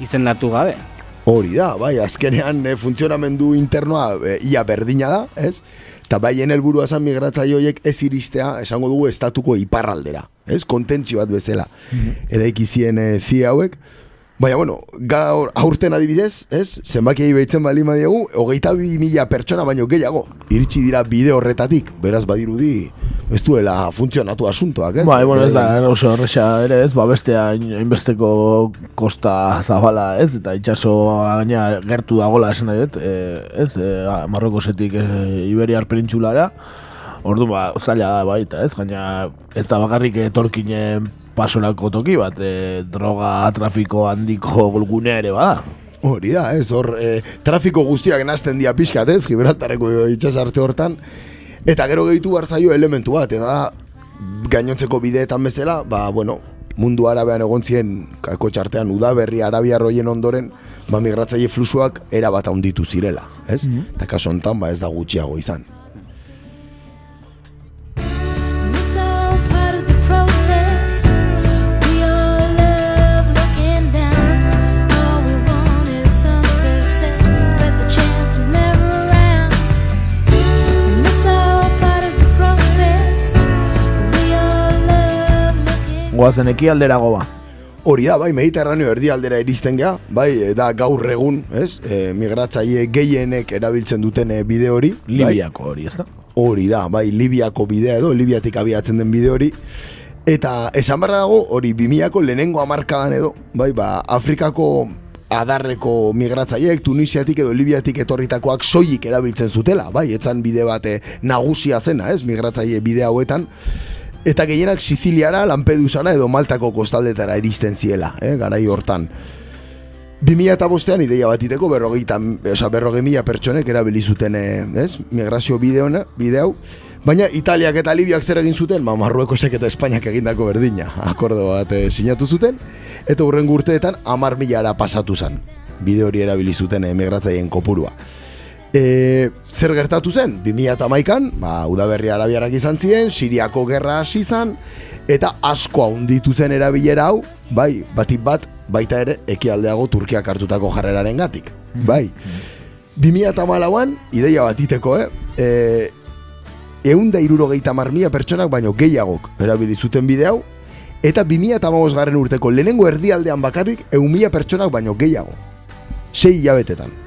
izendatu gabe. hori da, bai, azkenean e, funtzionamendu internoa e, ia berdina da, ez? Eta baien helburua zen migratzaile horiek ez iristea, esango dugu, estatuko iparraldera, ez? Kontentzio bat bezala. Eraiki zien e, zie hauek, Baina, bueno, gaur aurten adibidez, ez? Zenbakiei behitzen bali diegu, hogeita bi mila pertsona baino gehiago. Iritsi dira bide horretatik, beraz badirudi, ez duela funtzionatu asuntoak, ez? Bai, bueno, ez da, Beraien- oso horrexa ere, ez, ba, bestea hainbesteko kosta zabala, ez, eta itxaso gaina gertu dagola esan dut, e, ez, e, Marrokosetik e, Iberiar penintsulara, ordu ba, zaila da baita, ez, gaina ez da bakarrik etorkinen pasorako toki bat, e, droga trafiko handiko gunea ere bada. Hori da, ez, hor, e, trafiko guztiak nazten dia pixkat, ez, Gibraltareko itxasarte hortan, eta gero gehitu barzaio elementu bat, eta da, gainontzeko bideetan bezala, ba, bueno, mundu arabean egon ziren, kako txartean, udaberri arabiar hoien ondoren, ba, migratzaile fluxuak erabat handitu zirela, ez? Eta kaso honetan, ba, ez da gutxiago izan. Goazen ekialderago ba. Hori da, bai, Mediterraneo erdialdera iristen gea, bai, e, da gaur egun, ez, e, migratzaile gehienek erabiltzen duten e, bide hori. bai? Libiako hori, ez da? Hori da, bai, Libiako bidea edo, Libiatik abiatzen den bide hori. Eta esan barra dago, hori 2000ko lehenengo amarkadan edo, bai, ba, Afrikako adarreko migratzaileek Tunisiatik edo Libiatik etorritakoak soilik erabiltzen zutela, bai, etzan bide bate nagusia zena, ez, migratzaile bide hauetan. Eta gehienak Siziliara, Lampedusara edo Maltako kostaldetara iristen ziela, eh, garai hortan. 2000 eta bostean ideia bat iteko berrogeita, oza, berrogei mila pertsonek erabili zuten, eh, ez, migrazio bide, hau, baina Italiak eta Libiak zer egin zuten, ba, Marruekosek eta Espainiak egindako berdina, akordo bat eh, sinatu zuten, eta hurren urteetan amar milara pasatu zen, bide hori erabili zuten eh, migratzaien kopurua. E, zer gertatu zen? 2008an, ba, udaberri arabiarak izan ziren, Siriako gerra hasi zen, eta asko handitu zen erabilera hau, bai, batik bat, baita ere, ekialdeago Turkiak hartutako jarreraren gatik. Bai. 2008an, ideia bat iteko, eh? E, eun da irurogeita mar mila pertsonak baino gehiagok erabili zuten bide hau, eta 2008 garren urteko lehenengo erdialdean bakarrik eun mila pertsonak baino gehiago. Sei hilabetetan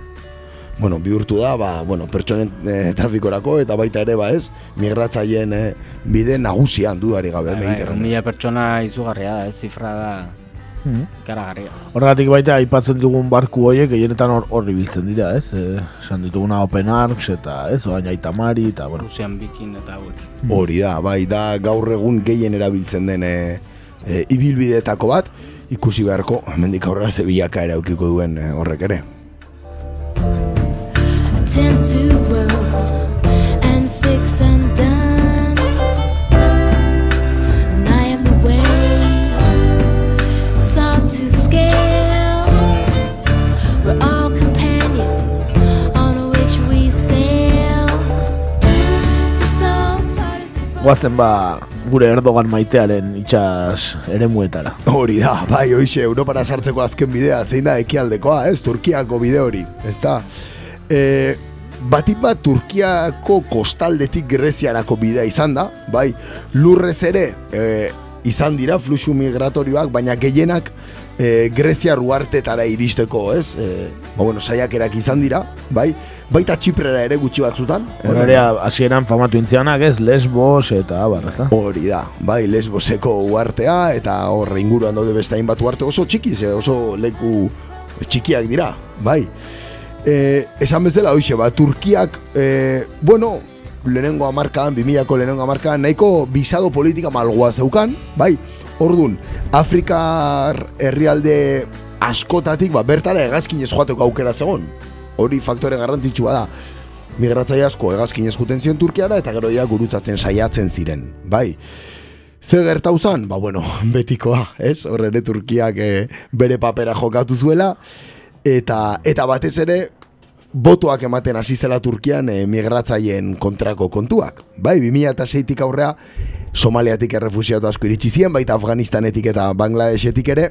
bueno, bihurtu da, ba, bueno, pertsonen e, trafikorako eta baita ere, ba ez, migratzaileen e, bide nagusian dudari gabe, Bai, bai, Mediterraneo. mila pertsona izugarria da, ez zifra da ikaragarria. Horregatik baita aipatzen dugun barku horiek gehienetan hor hor ibiltzen dira, ez? Eh, esan dituguna Open Arms eta ez, oain Aitamari eta bueno. Rusian bikin eta hauek. Hori da, bai, da gaur egun gehien erabiltzen den e, e, ibilbideetako bat, ikusi beharko, hemendik aurrera ze bilakaera eukiko duen e, horrek ere. Attempt to grow and fix undone. And I am the way, sought to scale. We're all companions on which we sail. Goazen ba gure Erdogan maitearen itxas eremuetara. Hori da, bai, hoxe, Europara sartzeko azken bidea, zein da ekialdekoa, ez, Turkiako bide hori, ez da. E, batik bat Turkiako kostaldetik Greziarako bidea izan da, bai, lurrez ere, e, izan dira fluxu migratorioak, baina gehienak e, Grezia ruartetara iristeko, ez? E, ba, bueno, saiakerak izan dira, bai? Baita Txiprera ere gutxi batzutan. eh, Hor ere, hasieran famatu intzianak, ez, Lesbos eta abar, da? Hori da, bai, lesboseko uartea eta hor inguruan daude beste hainbat uarte oso txiki, ze oso leku txikiak dira, bai. E, esan bezala hoxe, ba, Turkiak, e, bueno, lehenengo amarkan, 2000ko lehenengo amarkan, nahiko bisado politika malgoa zeukan, bai, Ordun, Afrikar herrialde askotatik, ba, bertara hegazkinez joateko aukera zegon. Hori faktore garrantzitsua da migratzaile asko hegazkinez juten ziren Turkiara eta gero ja gurutzatzen saiatzen ziren, bai. Ze gertau zan? Ba, bueno, betikoa, ez? Horre ere Turkiak eh, bere papera jokatu zuela, eta, eta batez ere, botoak ematen hasi zela Turkian eh, migratzaileen kontrako kontuak. Bai, 2006tik aurrea, Somaliatik errefusiatu asko iritsi ziren, baita Afganistanetik eta Bangladesetik ere,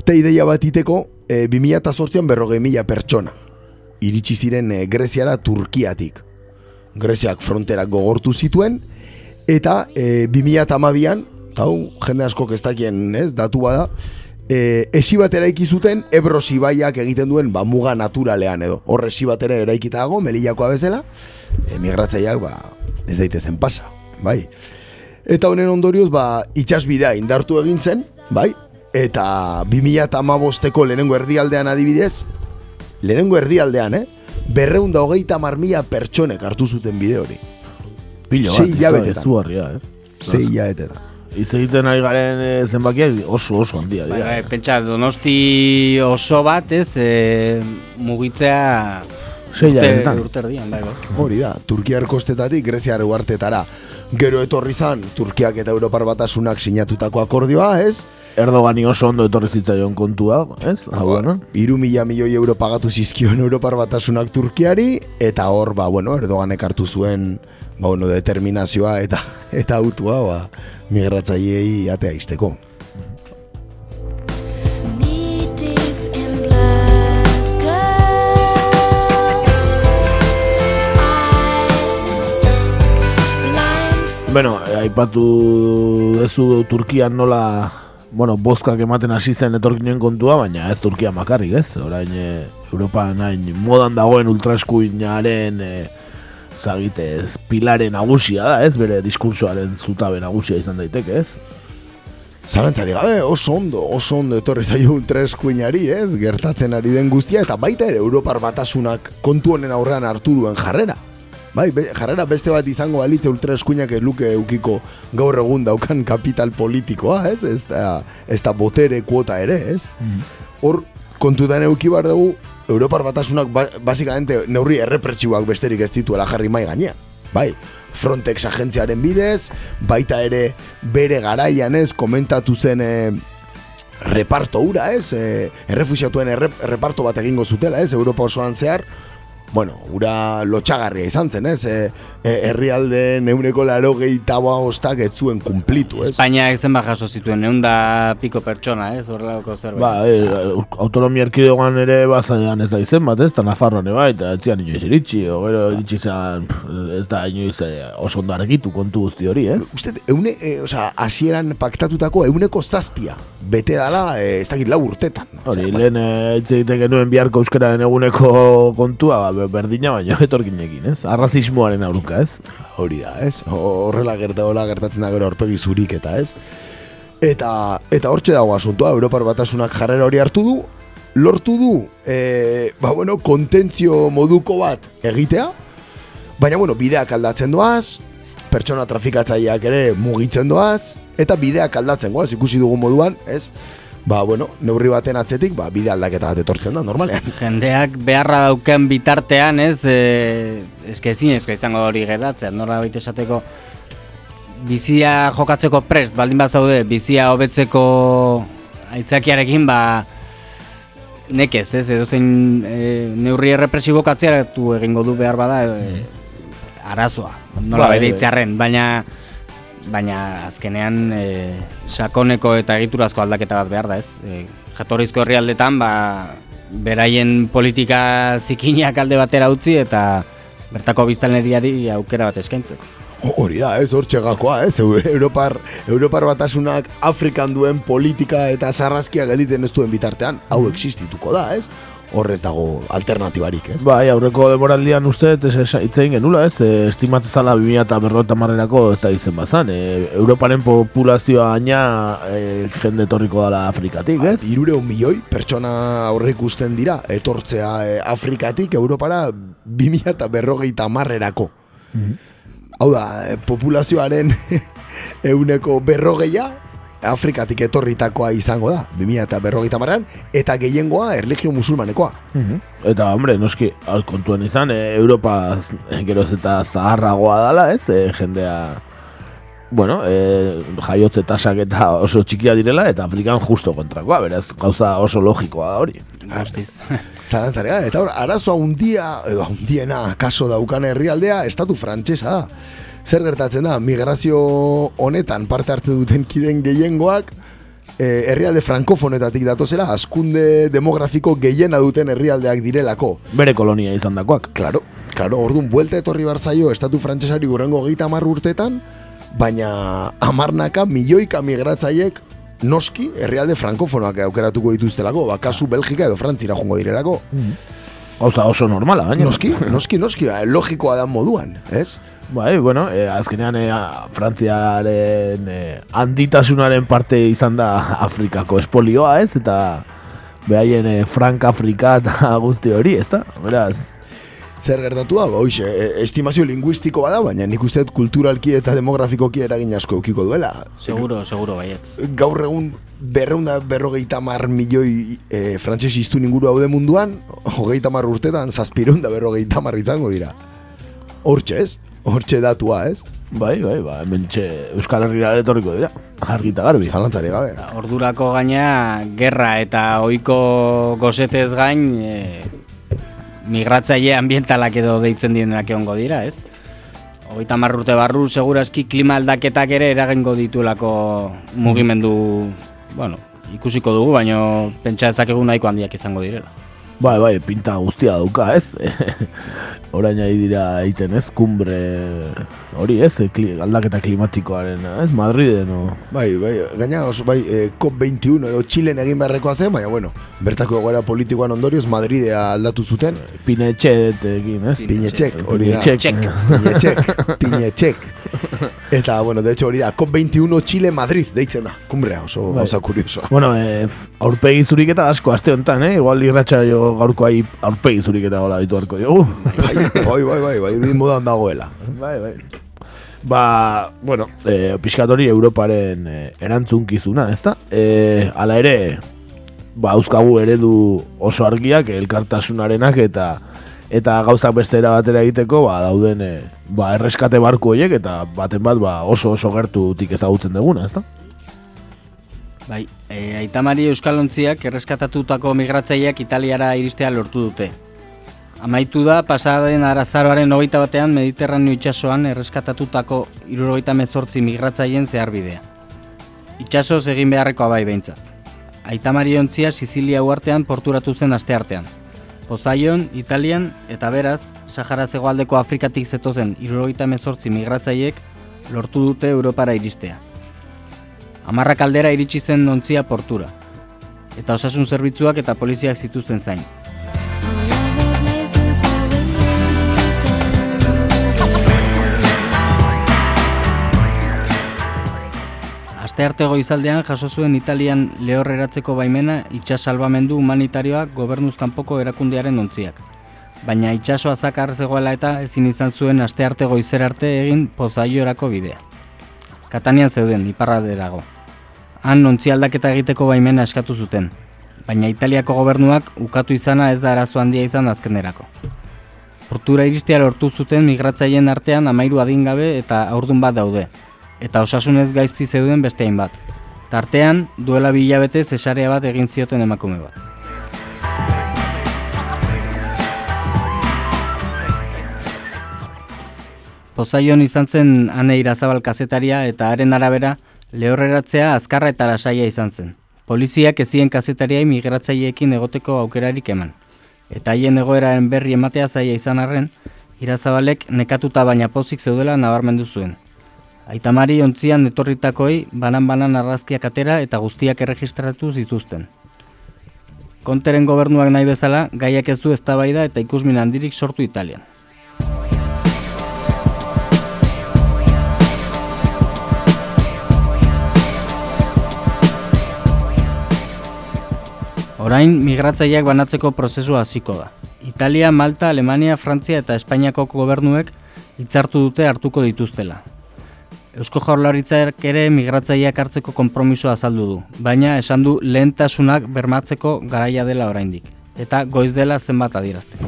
eta ideia bat iteko, e, 2008an berrogei mila pertsona iritsi ziren e, Greziara Turkiatik. Greziak fronterak gogortu zituen, eta e, 2008an, eta hau, jende askok ez dakien, ez, datu bada, e, esi bat eraiki zuten Ebro Sibaiak egiten duen ba, muga naturalean edo. Horre esi bat ere eraikita dago, melillakoa bezala, e, migratzaileak ba, ez daitezen pasa, bai. Eta honen ondorioz, ba, itxasbidea indartu egin zen, bai, eta 2008ko lehenengo erdialdean adibidez, lehenengo erdialdean, eh? Berreun da hogeita marmila pertsonek hartu zuten bide hori. Pilo bat, Sei ez da, hilabetetan. Hitz egiten ari garen e, zenbakiak oso oso handia Bai, dira. bai, pentsa, donosti oso bat, ez, e, mugitzea Sei urte, urte erdian, bai, bai. Hori da, Turkiar kostetatik Greziar uartetara. Gero etorri zan, Turkiak eta Europar batasunak sinatutako akordioa, ez? Erdogani oso ondo etorri zitzaion kontua, ez? Hau, bueno. Iru mila milioi euro pagatu zizkion Europar batasunak Turkiari, eta hor, ba, bueno, Erdoganek hartu zuen, ba, bueno, determinazioa eta eta autua, ba, migratzaileei atea izteko. Bueno, eh, aipatu dezu Turkian nola bueno, bozkak ematen hasi zen etorkinen kontua, baina ez Turkia makarrik, ez? Orain e, Europan hain modan dagoen ultraeskuinaren e, zagitez, pilare nagusia da, ez? Bere diskursoaren zutabe nagusia izan daiteke, ez? Zalantzari gabe, oso ondo, oso ondo etorri zaio ultraeskuinari, ez? Gertatzen ari den guztia, eta baita ere Europar batasunak kontu honen aurrean hartu duen jarrera. Bai, be, jarrera beste bat izango balitze ultraeskuinak ez luke eukiko gaur egun daukan kapital politikoa, ez? Ez da, ez da botere kuota ere, ez? Hor, kontutan euki bar dugu, Europar batasunak ba, basikamente neurri errepresiboak besterik ez dituela jarri mai gainean. Bai, Frontex agentziaren bidez, baita ere bere garaian ez, komentatu zen e, reparto ura ez, e, errefusiatuen erre, reparto bat egingo zutela ez, Europa osoan zehar, bueno, ura lotxagarria izan zen, ez? E, e, herrialde neuneko laro gehietaboa ostak ez zuen kumplitu, ez? Espainiak zenbat jaso zituen, egun da piko pertsona, ez, horrelako zerbait. Ba, e, autonomia erkidegoan ere bazaian ez da izen bat, ez? Eta Nafarroan ere bai, eta etzian inoiz iritsi, o gero iritsi zen, pff, ez da inoiz e, oso ondo argitu kontu guzti hori, ez? Uste, eune, e, osea, hasieran paktatutako euneko zazpia, bete dala, e, ez dakit lau urtetan. Hori, lehen e, hitz egiten genuen biharko euskararen eguneko kontua, ba, berdina baina etorkinekin, ez? Arrazismoaren aurka, ez? Hori da, ez? Horrela gerta, horrela gertatzen da gero aurpegi zurik eta, ez? Eta, eta hortxe dago asuntoa, Europar batasunak jarrera hori hartu du, lortu du, e, ba, bueno, kontentzio moduko bat egitea, baina, bueno, bideak aldatzen doaz, pertsona trafikatzaileak ere mugitzen doaz, eta bideak aldatzen goaz, ikusi dugun moduan, ez? Ba, bueno, neurri baten atzetik, ba, bide aldaketa bat etortzen da, normalean. Jendeak beharra dauken bitartean, ez, e, eske ezinezko izango hori geratzea, nora baita esateko bizia jokatzeko prest, baldin bazaude, bizia hobetzeko aitzakiarekin, ba, nekez, ez, edo zein e, neurri errepresibo katziaratu egingo du behar bada, e, arazoa, nola bai. baina baina azkenean e, sakoneko eta egiturazko aldaketa bat behar da, ez? E, jatorrizko herrialdetan, ba, beraien politika zikinak alde batera utzi eta bertako biztanleriari aukera bat eskaintzeko. Hori da, ez, hor txegakoa, ez, Eu- Europar, Europar batasunak Afrikan duen politika eta sarraskia gelditzen ez duen bitartean, hau existituko da, ez? Horrez dago alternatibarik, ez? Bai, aurreko demoraldian uste, ez hitz egin genula, ez, e, estimatzen zala 2000 eta berrota marrerako ez da ditzen bazan, e, Europaren populazioa gaina e, jende etorriko dala Afrikatik, ez? Irure milioi pertsona aurre ikusten dira, etortzea eh, Afrikatik Europara 2000 eta berrogeita marrerako. Hau da, eh, populazioaren euneko berrogeia Afrikatik etorritakoa izango da, 2000 eta berrogeita marrean, eta gehiengoa erligio musulmanekoa. Eta, hombre, noski, al kontuan izan, e, Europa e, geroz eta zaharragoa dala, ez, e, jendea, bueno, e, jaiotze tasak eta oso txikia direla, eta Afrikan justo kontrakoa, beraz, gauza oso logikoa da hori. Guztiz. Zalantzarea, eta hor, arazoa hundia, edo hundiena kaso daukan herrialdea, estatu frantsesa da. Zer gertatzen da, migrazio honetan parte hartzen duten kiden gehiengoak, eh, herrialde frankofonetatik datozela, askunde demografiko gehiena duten herrialdeak direlako. Bere kolonia izan dakoak. Claro, claro, orduan, buelta etorri barzaio estatu frantsesari gurrengo geita amar urtetan, baina amarnaka milioika migratzaiek noski herrialde frankofonoak aukeratuko dituztelako, bakasu Belgika edo Frantzira jongo direlako. Gauza oso normala, baina. Noski, noski, noski, eh, logikoa da moduan, ez? Bai, bueno, e, azkenean e, a- Frantziaren e, handitasunaren parte izan da Afrikako espolioa, ez? Eta behaien e, Frank Afrika eta guzti hori, ez? Beraz, Zer gertatu da, ba, hoxe, e, estimazio linguistiko bada, baina nik uste dut kulturalki eta demografikoki eragin asko eukiko duela. Seguro, seguro baietz. Gaur egun berreunda berrogeita mar milioi e, frantses iztun inguru haude munduan, hogeita mar urtetan zazpireunda berrogeita mar izango dira. Hortxe ez? Hortxe datua ez? bai, bai, ba, hementxe Euskal Herriera etorriko dira, argita garbi. Zalantzari gabe. Ordurako gaina gerra eta ohiko gozetez gain e, migratzaile ambientalak edo deitzen dienak egongo dira, ez? Hogeita hamar urte barru segurazki klima aldaketak ere eragingo dituelako mugimendu, bueno, ikusiko dugu, baino pentsa ezakegu nahiko handiak izango direla. Bai, bai, pinta guztia dauka, ez? Orain ari dira egiten, ez? Kumbre hori, ez? E, Kli, aldaketa klimatikoaren, ez? Madriden, o... Bai, bai, gaina oso, bai, e, COP21 edo Txilen egin beharrekoa zen, baina bueno, bertako egoera politikoan ondorioz Madridea aldatu zuten. Pinetxetekin, ez? Pinetxek, hori da. Pinetxek. Pinetxek, Pinetxek. Eta, bueno, de hecho hori da, COP21 Chile Madrid deitzen da. Kumbrea, oso Bai. gauza kuriosoa. Bueno, eh, aurpegi zuriketa asko aste honetan, eh? Igual irratxa jo gaurko ahi aurpegi zuriketa gola ditu harko dugu. Bai, bai, bai, bai, bai, bai, modan dagoela. bai, bai. Ba, bueno, eh, pixkat hori Europaren eh, erantzunkizuna, ezta? Eh, ala ere, ba, euskagu eredu oso argiak, elkartasunarenak eta eta gauzak beste era batera egiteko, ba, dauden eh, ba, erreskate barku horiek eta baten bat ba, oso oso gertutik ezagutzen duguna, ezta? Bai, e, Aitamari Euskalontziak erreskatatutako migratzaileak Italiara iristea lortu dute. Amaitu da, pasaden arazaroaren hogeita batean Mediterraneo itsasoan erreskatatutako irurogeita mezortzi migratzaileen zeharbidea. Itxasoz egin beharrekoa bai behintzat. Aitamari ontzia Sizilia uartean porturatu zen asteartean. Posaion, Italian eta beraz, Sahara zegoaldeko Afrikatik zetozen irurogeita mezortzi migratzaileek lortu dute Europara iristea. Amarrak aldera iritsi zen ontzia portura. Eta osasun zerbitzuak eta poliziak zituzten zain. Astearte goizaldean jaso zuen Italian lehorreratzeko baimena itsas salbamendu humanitarioa gobernuz kanpoko erakundearen ontziak. Baina itsasoa zakar zegoela eta ezin izan zuen astearte goizer arte egin pozaiorako bidea. Katanian zeuden, iparraderago. Han ontzi aldaketa egiteko baimena eskatu zuten, baina Italiako gobernuak ukatu izana ez da arazo handia izan azkenerako. Portura iristea lortu zuten migratzaileen artean amairu adingabe eta aurdun bat daude, eta osasunez gaizti zeuden beste hainbat. Tartean, duela bi hilabete zesarea bat egin zioten emakume bat. Pozaion izan zen Ane Irazabal kazetaria eta haren arabera lehorreratzea azkarra eta lasaia izan zen. Poliziak ezien kazetariai migratzaileekin egoteko aukerarik eman. Eta haien egoeraren berri ematea zaila izan arren, Irazabalek nekatuta baina pozik zeudela nabarmendu zuen. Aitamari ontzian etorritakoi banan-banan argazkiak atera eta guztiak erregistratu zituzten. Konteren gobernuak nahi bezala, gaiak ez du eztabaida eta ikusmin handirik sortu Italian. Orain migratzaileak banatzeko prozesua hasiko da. Italia, Malta, Alemania, Frantzia eta Espainiako gobernuek hitzartu dute hartuko dituztela. Eusko Jaurlaritzak ere migratzaileak hartzeko konpromisoa azaldu du, baina esan du lehentasunak bermatzeko garaia dela oraindik eta goiz dela zenbat adierazteko.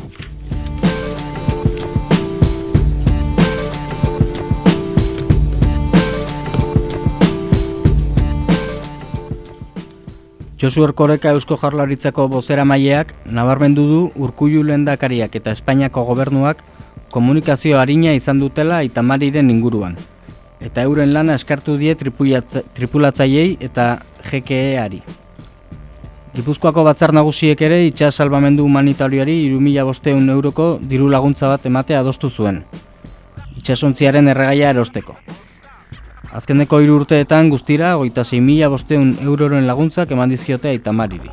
Josu Erkoreka Eusko Jaurlaritzako bozera maileak nabarmendu du Urkullu lehendakariak eta Espainiako gobernuak komunikazio harina izan dutela Itamariren inguruan. Eta euren lana eskartu die tripulatza- tripulatzaileei eta GKE-ari. Gipuzkoako batzar nagusiek ere itxas salbamendu humanitarioari 3500 euroko diru laguntza bat ematea adostu zuen. Itxasontziaren erregaia erosteko. Azkeneko hiru urteetan guztira hogeita sei mila bosteun euroren laguntzak eman dizkiote Aitamariri.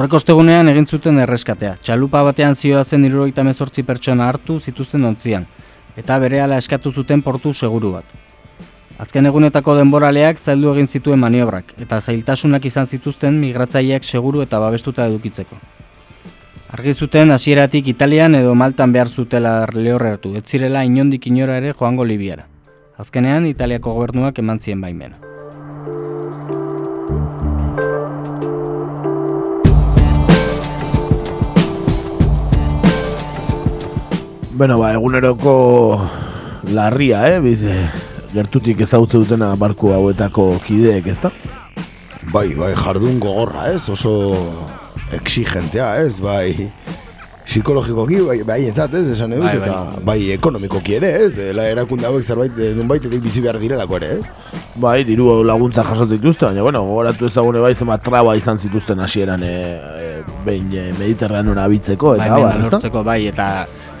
Aurreko ostegunean egin zuten erreskatea. Txalupa batean zioa zen irurogeita mezortzi pertsona hartu zituzten ontzian, eta berehala eskatu zuten portu seguru bat. Azken egunetako denboraleak zaildu egin zituen maniobrak, eta zailtasunak izan zituzten migratzaileak seguru eta babestuta edukitzeko. Argi zuten hasieratik Italian edo Maltan behar zutela lehorreratu, ez zirela inondik inora ere joango Libiara. Azkenean Italiako gobernuak eman zien baimena. Bueno, ba, eguneroko larria, eh? Biz, gertutik ezagutze dutena barku hauetako kideek, ezta? Bai, bai, jardun gogorra, ez? Oso exigentea, ez? Bai, psikologikoki, bai, bai entzat, ez? Esan edut, Bai, bai. eta bai, ekonomikoki ere, ez? La erakunde hauek zerbait, eh, nunbaitetik bizi behar direlako ere, ez? Bai, diru laguntza jasotzen dituzte, baina, bueno, gogoratu ezagune bai zenbat traba izan zituzten hasieran e, e, behin e, mediterranean abitzeko, eta bar, ezta? lortzeko bai eta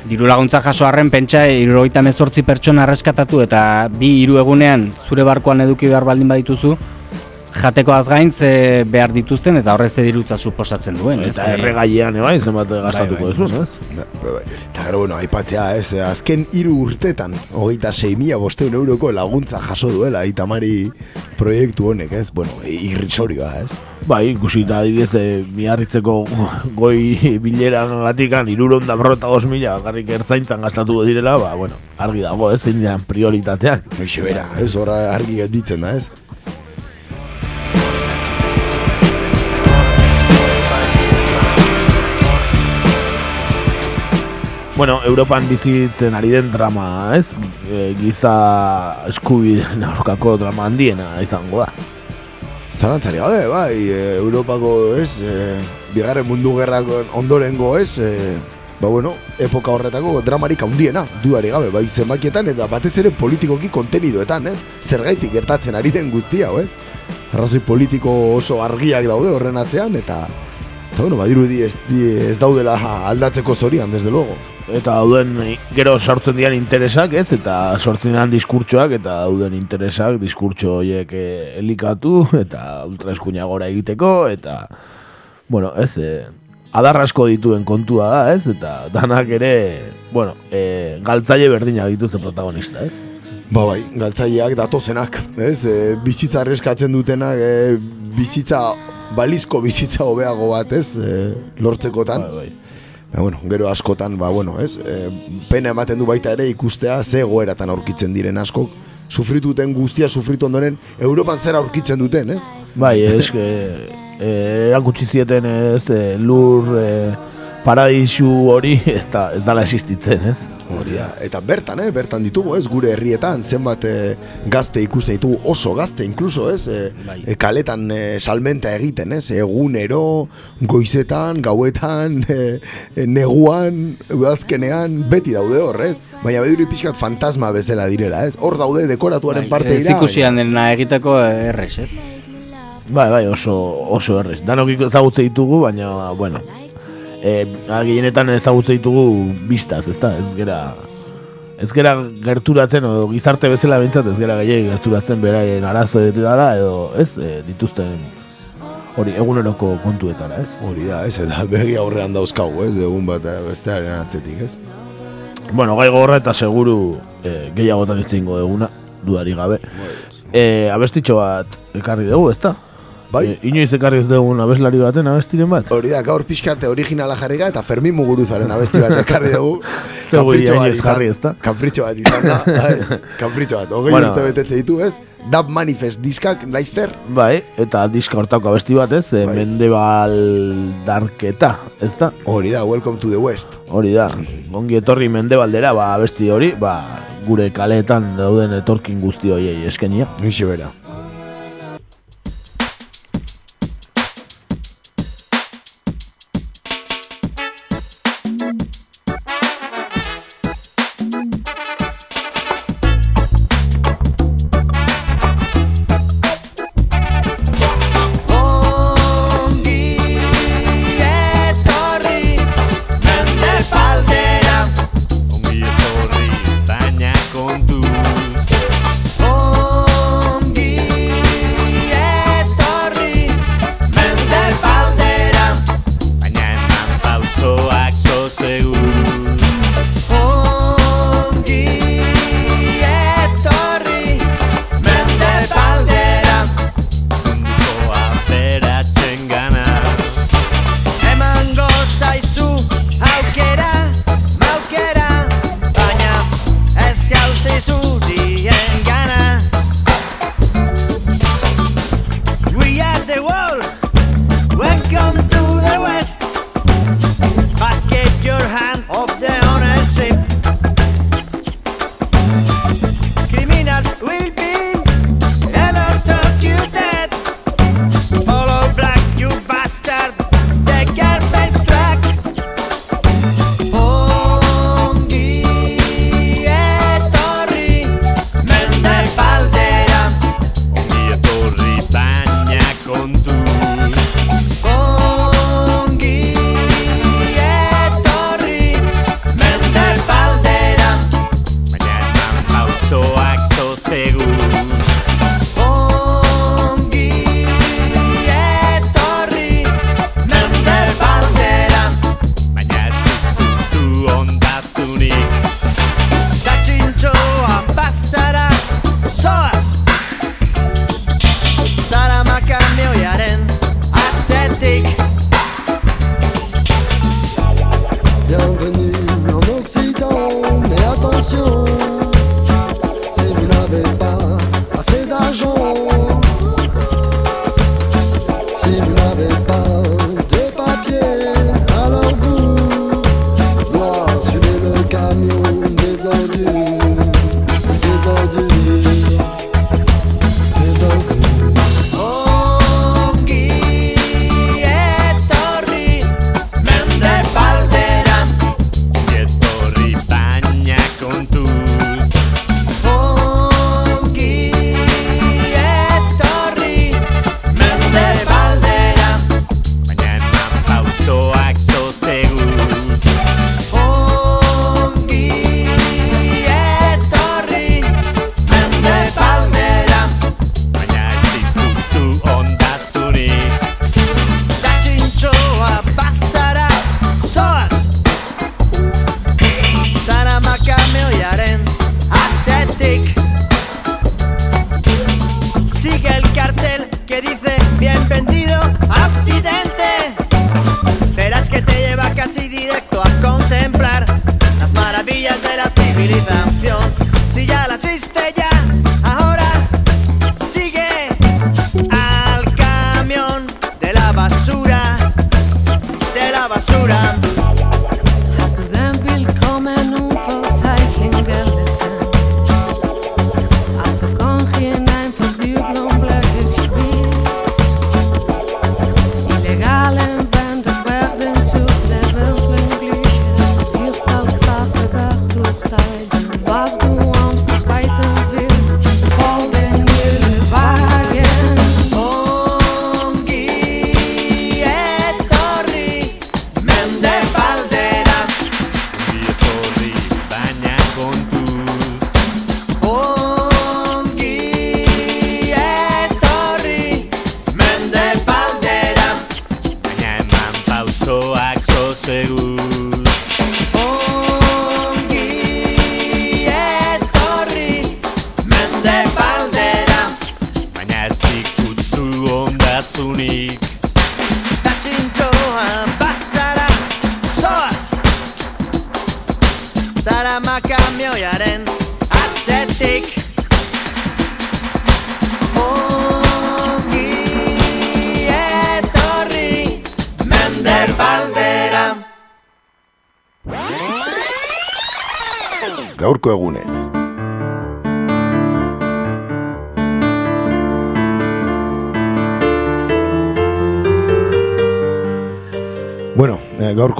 diru laguntza jaso arren pentsa irurogeita mezortzi pertsona erreskatatu eta bi hiru egunean zure barkoan eduki behar baldin badituzu jatekoaz gain ze behar dituzten eta horrez ze dirutza suposatzen duen. ez? Eta Eh, erregailean, bai, zenbat gastatuko bai. duzun, ez? Bai, bai, bai. Eta gero, bueno, aipatzea, ez, eh, azken hiru urtetan, hogeita sei mila bosteun euroko laguntza jaso duela Itamari proiektu honek, ez? Bueno, irrisorioa, ez? Bai, ikusita adibidez, e, miarritzeko goi bileran gatikan, iruron da berrota dos mila, garrik ertzaintzan gastatu direla, ba, bueno, argi dago, ez, zein diren prioritateak. Hoxe bera, ez, horra argi gelditzen da, ez? Bueno, Europan bizitzen ari den drama, ez? E, giza eskubideen aurkako drama handiena izango da. Zalantzari gabe, bai, e, Europako, ez, e, bigarren mundu gerrako ondorengo, ez, e, ba bueno, epoka horretako dramarik handiena, dudari gabe, bai, zenbakietan eta batez ere politikoki kontenidoetan, ez, zergaitik gertatzen ari den guztia, ez, arrazoi politiko oso argiak daude horren atzean, eta bueno, badirudi ez, ez daudela aldatzeko zorian, desde luego. Eta dauden gero sortzen dian interesak, ez? Eta sortzen dian diskurtsoak eta dauden interesak diskurtso horiek eh, elikatu eta ultraeskuina gora egiteko eta bueno, ez, eh, adar asko dituen kontua da, ez? Eta danak ere, bueno, eh, galtzaile berdinak dituzte protagonista, ez? Ba bai, galtzaileak datozenak, ez? E, bizitza arreskatzen dutenak, e, bizitza, balizko bizitza hobeago bat, ez? E, lortzekotan. Bai, bai. Ba, bueno, gero askotan, ba, bueno, ez? E, pena ematen du baita ere ikustea ze goeratan aurkitzen diren askok, sufrituten guztia sufritu ondoren, Europan zer aurkitzen duten, ez? Bai, eske eh, erakutsi zieten ez, eh, lur eh, paradisu hori ez, da, ez dala existitzen, ez? Hori da, eta bertan, eh, bertan ditugu, ez, gure herrietan, zenbat eh, gazte ikusten ditugu, oso gazte, inkluso, ez, eh, Bai. eh, kaletan eh, salmenta egiten, ez, egunero, goizetan, gauetan, eh, eh, neguan, udazkenean, beti daude hor, ez, baina beduri pixkat fantasma bezala direla, ez, hor daude dekoratuaren parte ez dira, ikusian dena egiteko errez, ez? Bai, bai, oso, oso errez. Danok ezagutze ditugu, baina, bueno, e, gehienetan ezagutze ditugu biztaz, ezta? Ez gera, ez gera gerturatzen, edo gizarte bezala bintzat, ez gera gehiagik gerturatzen beraien arazo dara, edo, ez, e, dituzten hori eguneroko kontuetara, ez? Hori da, ez, eta begi aurrean dauzkagu, ez, egun bat eh, bestearen atzetik, ez? Bueno, gai gogorra eta seguru e, gehiagotan hitz egingo duguna, dudari gabe. E, abestitxo bat ekarri dugu, ezta? Bai. E, inoiz ekarri ez dugun abeslari baten abestiren bat? Hori da, gaur pixkat originala jarri gara eta Fermin Muguruzaren abesti bat ekarri dugu. Kapritxo bat izan- jarri? Kapritxo bat izan da, bai, kapritxo bat. Hogei Bueno. urte betetze ditu, ez? Dab Manifest diskak, Leister, Bai, eta diska hortako abesti bat ez, e, Bai. Mendebal Darketa, ez da? hori da, Welcome to the West. Hori da, ongi etorri Mendebaldera, ba, abesti hori, ba, gure kaleetan dauden etorkin guzti horiei eskenia. Nixe bera.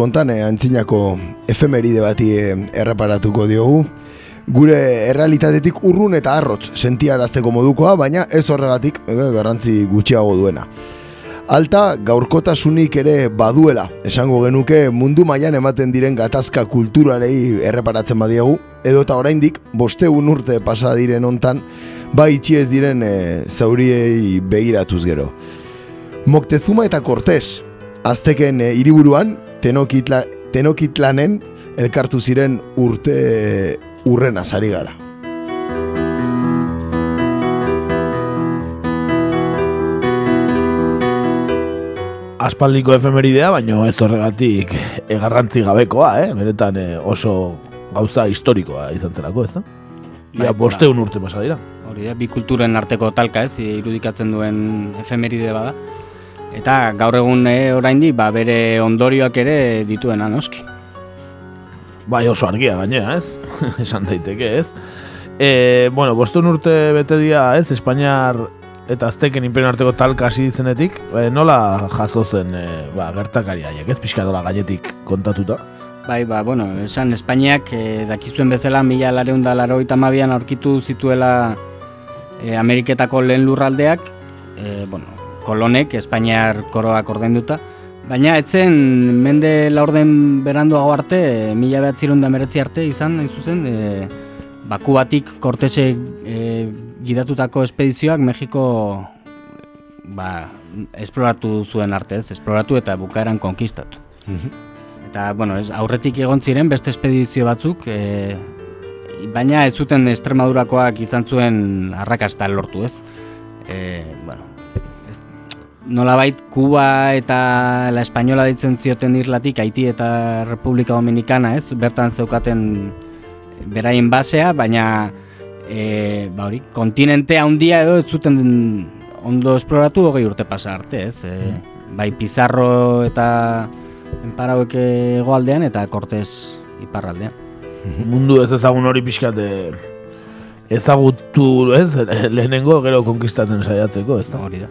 Eh, gaur kontan eh, antzinako efemeride bati eh, erreparatuko diogu. Gure errealitatetik urrun eta arrotz sentiarazteko modukoa, baina ez horregatik eh, garrantzi gutxiago duena. Alta gaurkotasunik ere baduela, esango genuke mundu mailan ematen diren gatazka kulturalei erreparatzen badiegu, edo eta oraindik bosteun urte pasa diren hontan, bai itxi ez diren e, zauriei begiratuz gero. Moctezuma eta Cortés, azteken hiriburuan tenokitla, tenokitlanen elkartu ziren urte urren azari gara. Aspaldiko efemeridea, baino ez horregatik egarrantzi gabekoa, eh? Benetan eh, oso gauza historikoa izan zelako, ez da? Ia Bai, bosteun urte pasa dira. Hori da, bi kulturen arteko talka ez, irudikatzen duen efemeride bada. Eta gaur egun e, oraindik ba, bere ondorioak ere dituena noski. Bai oso argia gainera, ez? Esan daiteke, ez? E, bueno, bosteun urte bete dira, ez? Espainiar eta azteken imperio arteko talka hasi zenetik, e, nola jaso zen e, ba, gertakari haiek, ez? Pixka dola gainetik kontatuta. Bai, ba, bueno, esan Espainiak e, dakizuen bezala mila lareun da hamabian aurkitu zituela e, Ameriketako lehen lurraldeak, e, bueno, kolonek, Espainiar koroak ordainduta, baina etzen mende laurden beranduago arte, e, mila behatzirun da meretzi arte izan, hain zuzen, e, Bakubatik Kortesek e, gidatutako espedizioak Mexiko ba, esploratu zuen arte, ez? Esploratu eta bukaeran konkistatu. Eta, bueno, ez, aurretik egon ziren beste espedizio batzuk, e, baina ez zuten Extremadurakoak izan zuen arrakasta lortu, ez? E, bueno, nolabait Kuba eta La Espainola ditzen zioten irlatik, Haiti eta Republika Dominicana, ez? Bertan zeukaten beraien basea, baina e, ba hori, kontinente handia edo ez zuten ondo esploratu hogei urte pasa arte, ez? E, bai Pizarro eta Enparauek hegoaldean eta Cortés iparraldean. Mundu ez ezagun hori pixkat ezagutu, ez? Lehenengo gero konkistatzen saiatzeko, ez da? Hori da.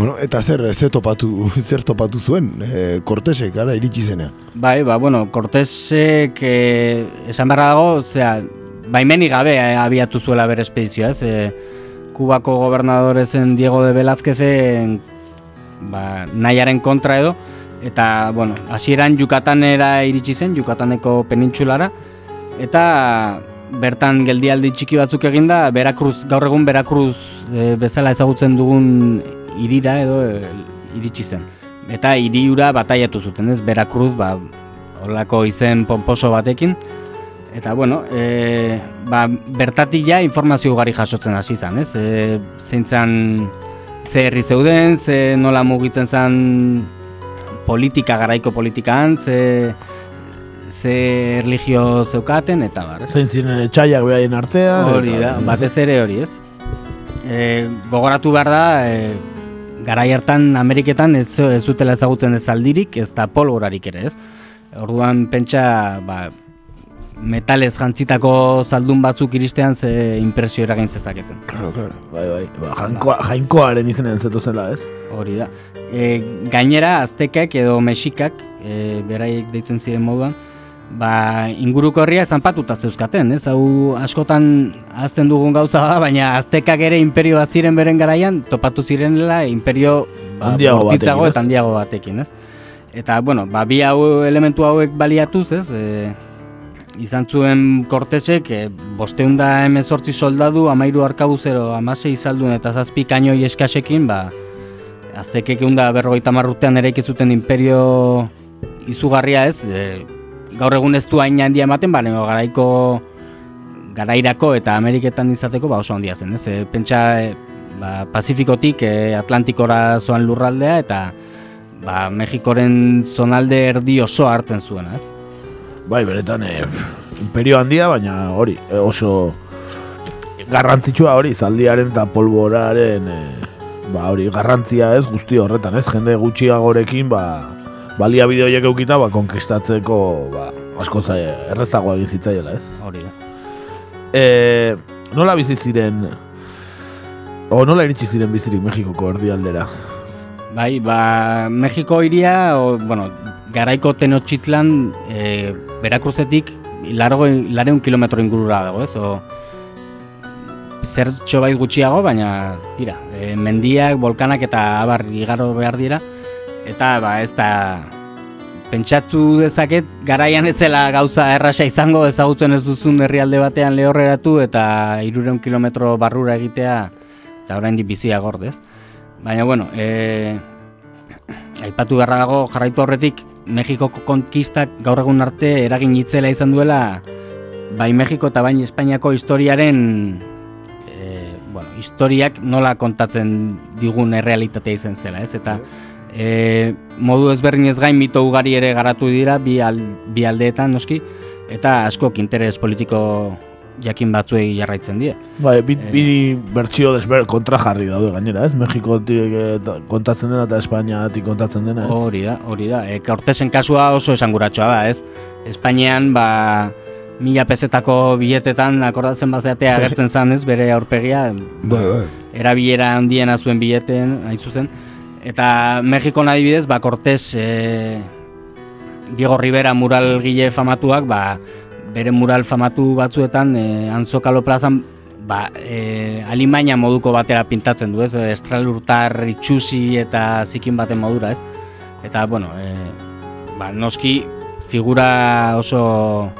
Bueno, eta zer, zer topatu, zer topatu zuen, e, Kortesek, ara, iritsi zenean. Bai, ba, bueno, Cortések eh, esan beharra dago, osea, baimenik gabe eh, abiatu zuela bere espedizioa, ez? Eh, Kubako gobernadore zen Diego de Velázquezen ba, nahiaren kontra edo, eta, bueno, hasieran Yucatanera iritsi zen, Yucataneko penintsulara, eta bertan geldialdi txiki batzuk eginda, Veracruz, gaur egun Veracruz eh, bezala ezagutzen dugun irira edo eh, iritsi zen. Eta hiriura bataiatu zuten, ez? Veracruz, ba, holako izen pomposo batekin. Eta, bueno, e, ba, bertatik ja informazio ugari jasotzen hasi zen, ez? E, zeintzan ze herri zeuden, ze nola mugitzen zen politika, garaiko politikan, ze, ze erligio zeukaten, eta bar? Zein ziren etxaiak behaien artean. Hori da, batez ere hori, ez? E, gogoratu behar da, e, garai hartan Ameriketan ez, ez zutela ezagutzen ez aldirik, ez da polvorarik ere, ez? Orduan pentsa, ba, metalez jantzitako zaldun batzuk iristean ze impresio eragin zezaketen. Claro, claro. Bai, bai. Ba, jainkoa, jainkoaren izenean zetu zela, ez? Hori da. E, gainera, aztekak edo mexikak, e, beraiek deitzen ziren moduan, ba, inguruko herria zanpatuta zeuzkaten, ez? Hau askotan azten dugun gauza da, baina aztekak ere imperio bat ziren beren garaian, topatu zirenela imperio ba, Handiago bortitzago batekin, eta handiago batekin, ez? Eta, bueno, ba, bi hau elementu hauek baliatuz, ez? E, izan zuen Kortesek, e, bosteunda emezortzi soldadu, amairu arkabuzero, amasei zaldun eta zazpi kainoi eskasekin, ba, aztekek egun da berrogeita marrutean ere zuten imperio izugarria ez, e, gaur egun ez du hain handia ematen, baina garaiko garairako eta Ameriketan izateko ba oso handia zen, ez? E, pentsa e, ba, Pazifikotik e, Atlantikora zoan lurraldea eta ba, Mexikoren zonalde erdi oso hartzen zuena, ez? Bai, beretan eh, imperio handia, baina hori, eh, oso garrantzitsua hori, zaldiaren eta polboraren eh, ba, hori garrantzia ez guzti horretan, ez? Jende gutxiagorekin, ba, baliabide horiek eukita, ba, konkistatzeko, ba, asko errezagoa egin zitzaiela, ez? Hori da. E, nola bizi ziren, o nola iritsi ziren bizirik Mexikoko erdialdera? Bai, ba, Mexiko iria, o, bueno, garaiko Tenochtitlan, e, Berakruzetik, largo, lareun kilometro ingurura dago, ez? O, zer txobait gutxiago, baina, tira, e, mendiak, volkanak eta abar igaro behar dira, eta, ba, ez da, pentsatu dezaket, garaian etzela gauza errasa izango ezagutzen ez duzun herrialde batean lehorreratu eta irureun kilometro barrura egitea, eta oraindik bizia gordez. Baina, bueno, e, aipatu beharra dago jarraitu horretik Mexikoko konkistak gaur egun arte eragin itzela izan duela bai Mexiko eta bain Espainiako historiaren e, bueno, historiak nola kontatzen digun errealitatea izan zela, ez? Eta e, modu ezberdinez gain mito ugari ere garatu dira bi, al, bi aldeetan noski eta askok interes politiko jakin batzuei jarraitzen die. Bai, bi, bi bertsio desber kontra jarri daude gainera, ez? Mexikotik eh, kontatzen dena eta Espainiatik kontatzen dena, ez? Hori da, hori da. E, Cortesen kasua oso esanguratsoa da, ez? Espainian, ba, mila pesetako biletetan akordatzen bazeatea agertzen zan, ez? Bere aurpegia, Bai, bai. erabilera handiena zuen bileten, hain zuzen. Eta Mexikon adibidez, ba, Cortés, e, Diego Rivera muralgile famatuak, ba, bere mural famatu batzuetan, e, Anzokalo plazan, ba, e, alimaina moduko batera pintatzen du, ez? Estralurtar itxusi eta zikin baten modura, ez? Eta, bueno, e, ba, noski figura oso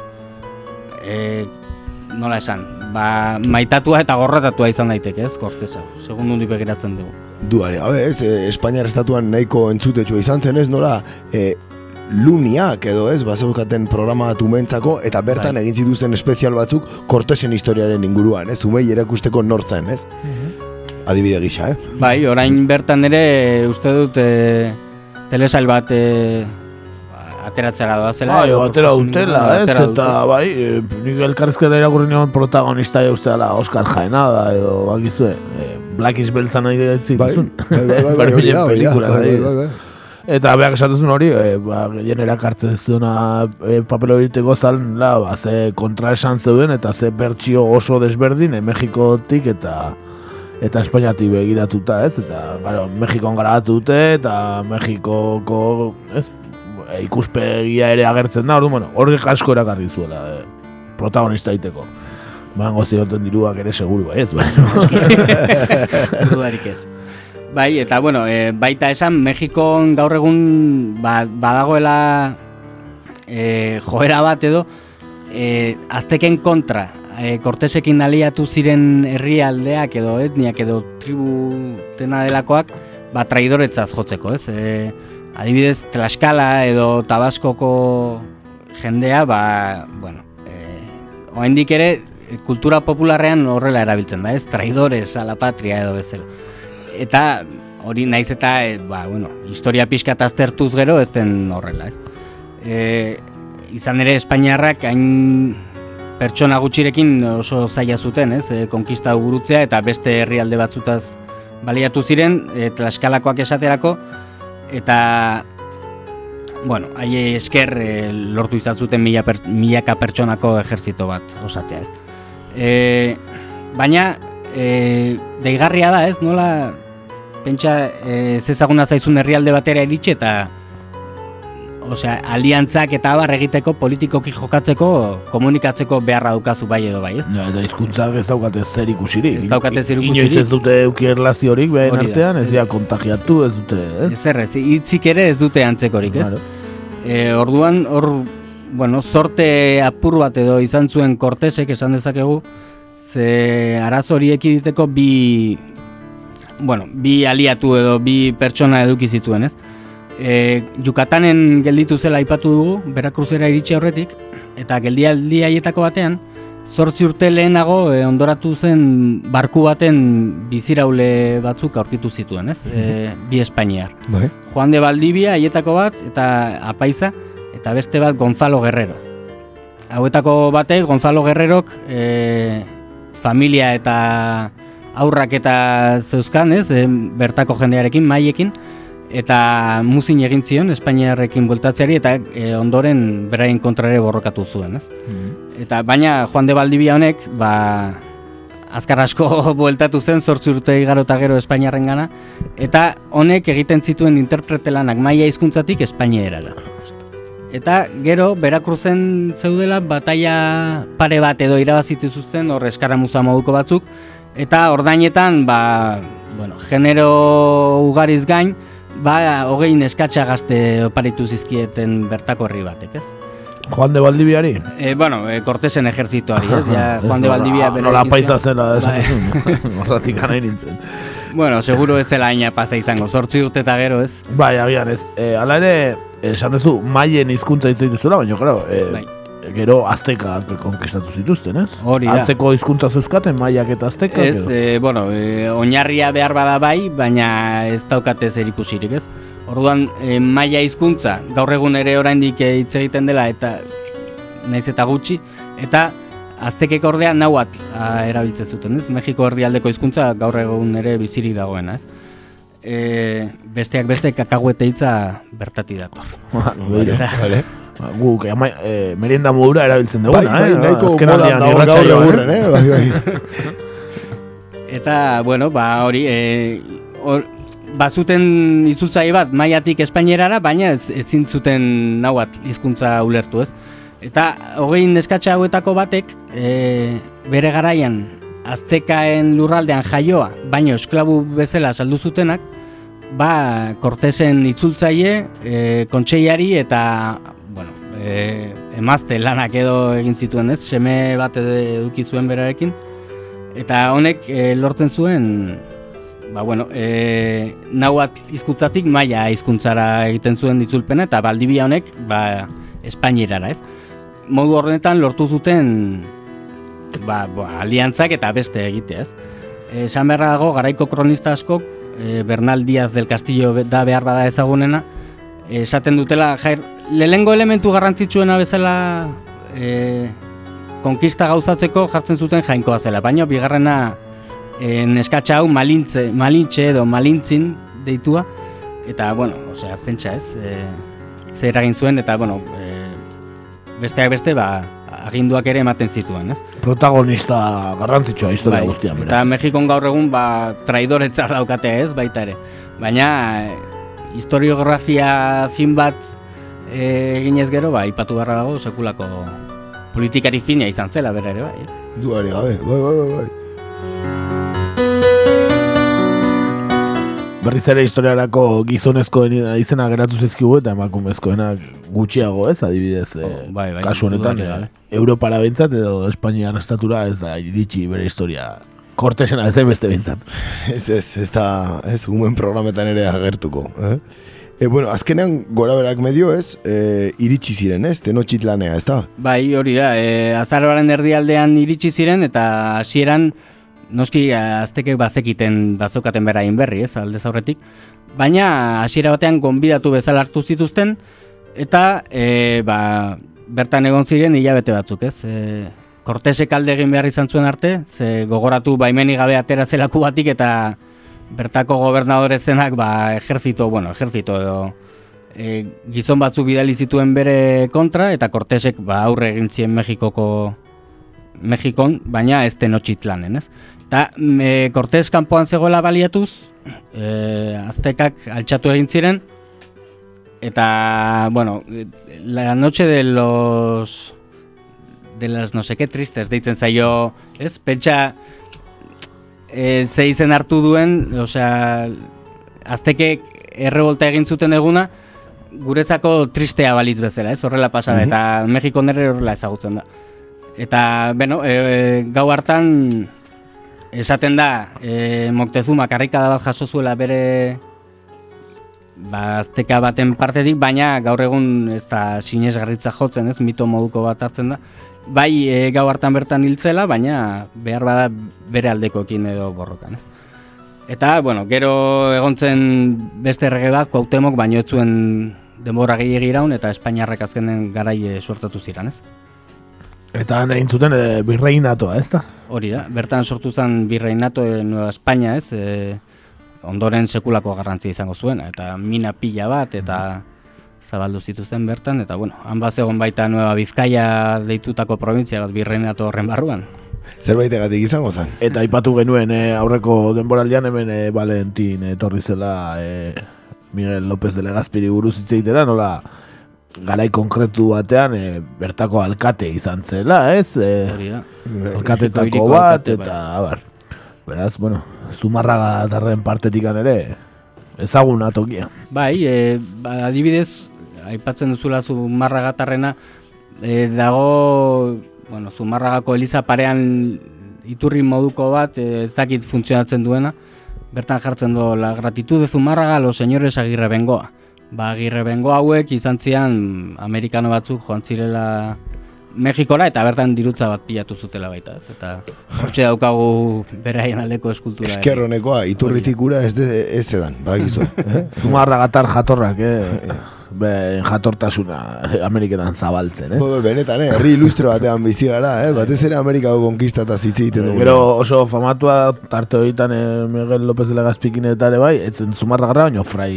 e, nola esan, ba, maitatua eta gorratatua izan daiteke, ez, Cortesa, segun nundi begiratzen dugu. Duare, gabe, ez, eh, Espainiar estatuan nahiko entzutetxua izan zen, ez, nola, e, luniak edo ez, bazeukaten programa bat umentzako, eta bertan Bai. egin zituzten espezial batzuk Cortesen historiaren inguruan, ez, umei erakusteko nortzen, ez? Adibide gisa, eh? Bai, orain bertan ere uste dut e, telesail bat e, ateratzera doazela. Bai, edo atera dutela, ez? atera Eta, dute. bai, e, nik elkarrizketa irakurri nion protagonista ja uste dela Oscar Jaenada, edo, bakizue, e, Blackish beltzan nahi gaitzik Bai, bai, bai, bai, bai, hori hori pelikulan, bai, bai, adibidez. bai, bai. Eta beak esatuzun hori, e, ba, gehien erakartzen ez duena e, papel horiteko zalen, la, ba, ze kontra esan zeuden, eta ze bertsio oso desberdin, e, Mexikotik eta eta Espainiatik begiratuta, ez? Eta, claro, Mexikon garatu dute, eta Mexikoko, ez? E, ikuspegia ere agertzen da, orduan, bueno, horrek asko erakarri zuela, e, protagonista iteko. Bango zioten diruak ere seguru, bai, ez, bai. Dudarik ez. Bai, eta bueno, e, baita esan, Mexikon gaur egun ba, badagoela e, joera bat edo e, azteken kontra e, Cortesekin aliatu ziren herrialdeak edo etniak edo tribu dena delakoak ba, traidoretzat jotzeko, ez? E, adibidez, Tlaxkala edo Tabaskoko jendea, ba, bueno, e, oraindik ere kultura popularrean horrela erabiltzen da, ez? Traidores a la patria edo bezala. Eta hori naiz eta e, ba, bueno, historia pixka aztertuz gero ez den horrela, ez? E, izan ere Espainiarrak hain pertsona gutxirekin oso zaila zuten, ez? E, konkista gurutzea eta beste herrialde batzutaz baliatu ziren, e, Tlaxkalakoak esaterako, eta bueno, haie esker e, lortu izan zuten milaka pertsonako ejertzito bat osatzea, ez? E, baina e, deigarria da, ez? Nola pentsa e, zezaguna zaizun herrialde batera iritsi eta osea, aliantzak eta abar egiteko politikoki jokatzeko komunikatzeko beharra daukazu bai edo bai, ez? Ja, eta hizkuntzak ez daukate zer ikusirik. Ez daukate zer Inoiz ikusirik. ez dute euki erlaziorik behin artean, ez dira kontagiatu, ez dute, ez? Ez errez, hitzik ere ez dute antzekorik, ez? Claro. E, orduan, hor, bueno, zorte apur bat edo izan zuen Cortesek esan dezakegu, ze arazo horiek iditeko bi, bueno, bi aliatu edo bi pertsona eduki zituen, ez? E, Yucatanen gelditu zela aipatu dugu, Berakruzera iritsi aurretik, eta geldialdi haietako batean, zortzi urte lehenago e, ondoratu zen barku baten biziraule batzuk aurkitu zituen, ez? E, bi Espainiar. Bai. Juan de Valdivia haietako bat eta Apaiza eta beste bat Gonzalo Guerrero. Hauetako batek Gonzalo Guerrerok e, familia eta aurrak eta zeuzkan, ez? E, bertako jendearekin, maiekin eta muzin egin zion Espainiarrekin bueltatzeari eta e, ondoren beraien kontrare borrokatu zuen, ez? Eta baina Juan de Valdivia honek, ba, azkar asko bueltatu zen, zortzi urte igaro eta gero Espainiarren gana, eta honek egiten zituen interpretelanak maia hizkuntzatik Espainiera Eta gero, Berakruzen zeudela, bataia pare bat edo irabazitu zuzten, hor eskaramuza moduko batzuk, eta ordainetan, ba, bueno, genero ugariz gain, ba, hogei neskatxa gazte oparitu zizkieten bertako herri batek, ez? Juan de Valdiviari? E, bueno, e, Cortesen ejertzitoari, ez? Ja, Juan de Valdivia Nola paisa zela, esan Bai. Horratik gana nintzen. Bueno, seguro ez zela aina pasa izango, zortzi urte eta gero, ez? Bai, agian ez. E, ala ere, esan duzu, maien hizkuntza hitz dituzuela, baina, claro, e, Bai. gero aztekak konkistatu zituzten, ez? Hori da. Antzeko hizkuntza zeuzkaten, maiak eta aztekak. Ez, e, bueno, e, oinarria behar bada bai, baina ez daukate zer ikusirik, ez? Orduan, e, maia hizkuntza gaur egun ere oraindik hitz egiten dela eta naiz eta gutxi eta aztekek ordea nauat a, erabiltzen zuten, ez? Mexiko herrialdeko hizkuntza gaur egun ere bizirik dagoena, ez? E, besteak beste kakahuete hitza bertati dator. Eta- Vale. Ba, Guk, ama, e, merienda modura erabiltzen Bai, duguna, bai, eh? nahiko modan dago gaur egurren, eh? Bai, bai. Eta, bueno, ba, hori, e, hor, bazuten itzultzaile bat maiatik espainerara, baina ez, ezin zuten nauat hizkuntza ulertu, ez? Eta hogei neskatxa hauetako batek, e, bere garaian, aztekaen lurraldean jaioa, baino esklabu bezala saldu zutenak, ba, Cortesen itzultzaile, e, kontseiari eta, bueno, e, emazte lanak edo egin zituen, ez? Seme bat eduki zuen berarekin, Eta honek e, lortzen zuen ba, bueno, e, nauat hizkuntzatik maia hizkuntzara egiten zuen itzulpena eta Baldibia honek ba, Espainierara, ez? Modu horretan lortu zuten ba, ba, aliantzak eta beste egitea, ez? Esan beharra dago garaiko kronista askok e, Bernal Díaz del Castillo da behar bada ezagunena. Esaten dutela jair, lehengo elementu garrantzitsuena bezala e, konkista gauzatzeko jartzen zuten jainkoa zela, baina bigarrena e, neskatxa hau malintze, malintxe edo malintzin deitua, eta, bueno, osea, pentsa ez, e, zer egin zuen, eta, bueno, e, besteak beste, ba, aginduak ere ematen zituen, ez? Protagonista garrantzitsua historia Bai, guztian, Eta beraz. Mexikon gaur egun ba, traidoretza daukate ez, baita ere. Baina eh, historiografia fin bat eh, eginez gero, ba, ipatu beharra dago sekulako politikari fina izan zela bere ere, bai. ez? Duari gabe, bai, bai, bai, bai. Berriz ere historiarako gizonezkoen izena geratu zizkigu eta emakumezkoenak gutxiago ez, adibidez, eh, Oh, bai, bai, kasu honetan, dudarik eh. Europara behintzat edo Espainiar estatura ez da iritsi bere historia kortesena ez beste behintzat. Ez, ez, ez da, ez, umen programetan ere agertuko, eh? E, bueno, azkenean gora berak medio ez, e, iritsi ziren ez, tenotxit lanea, ez da? Bai, hori da, e, azaroaren erdialdean iritsi ziren eta hasieran noski aztekek bazekiten bazokaten beraien berri, ez, aldez aurretik. Baina hasiera batean gonbidatu bezala hartu zituzten eta e, ba, bertan egon ziren hilabete batzuk, ez? E, Kortesek alde egin behar izan zuen arte, ze gogoratu baimeni gabe atera zelaku batik eta bertako gobernadore zenak ba, ejerzito, bueno, ejerzito edo e, gizon batzu bidali zituen bere kontra eta Cortesek ba, aurre egin zien Mexikoko Mexikon, baina ez Tenochtitlanen, ez? Eta e, Cortes kanpoan zegoela baliatuz, e, aztekak altxatu egin ziren, eta, bueno, e, la noche de los de las no sé qué tristes deitzen zaio, ez? Pentsa e, ze izen hartu duen, osea, aztekek errebolta egin zuten eguna, guretzako tristea balitz bezala, ez? Horrela pasa da, eta Mexiko nere horrela ezagutzen da. Eta, bueno, e, gau hartan esaten da e, Moctezuma karrikada bat jaso zuela bere ba, azteka baten partetik, baina gaur egun ez da sinesgarritza jotzen, ez, mito moduko bat hartzen da. Bai e, gau hartan bertan hiltzela, baina behar bada bere aldekoekin edo borrokan, ez. Eta, bueno, gero egontzen beste errege bat, Cuauhtemok baino ez zuen denbora gehiagi iraun, eta Espainiarrak azkenen garai e, suertatu ziren, ez. Eta han egin zuten e, birreinatoa, ez da? Hori da, bertan sortu zen birreinato e, Nueva Espainia, ez, e, ondoren sekulako garrantzia izango zuen, eta mina pila bat, eta zabaldu zituzten bertan, eta bueno, han bazegon baita Nueva Bizkaia deitutako provintzia bat birrenatu horren barruan. Zerbaitegatik izango zen. Eta aipatu genuen eh, aurreko denboraldian hemen eh, Valentin etorri zela eh, Miguel López de Legazpiri buruz hitz egitera, nola garai konkretu batean eh, bertako alkate izan zela, ez? Eh, da. alkatetako bat, alkate, bai. eta abar. Beraz, bueno, zumarraga darren partetikan ere ezaguna tokia. Bai, e, ba, adibidez, aipatzen duzula Zumarragatarrena, e, dago, bueno, Zumarragako Eliza parean iturri moduko bat, e, ez dakit funtzionatzen duena, bertan jartzen du la gratitud de Zumarraga a los señores Agirre Bengoa. Ba, Agirre Bengoa hauek izan zian amerikano batzuk joan zirela Mexikora eta bertan dirutza bat pilatu zutela baita, ez? Eta hortxe daukagu beraien aldeko eskultura. ere. Eskerronekoa, iturritik ura ez, de, ez edan, badakizu. Eh? Zumarragatar jatorrak, eh? Be, jatortasuna Ameriketan zabaltzen, eh? Bo, Benetan, eh? herri ilustro batean bizi gara, eh? batez ere Amerikako konkistata hitz egiten dugu. Gero oso famatua tarte horietan eh, Miguel López de Legazpikin eta ere bai, etzen Zumarragarra, baino frai...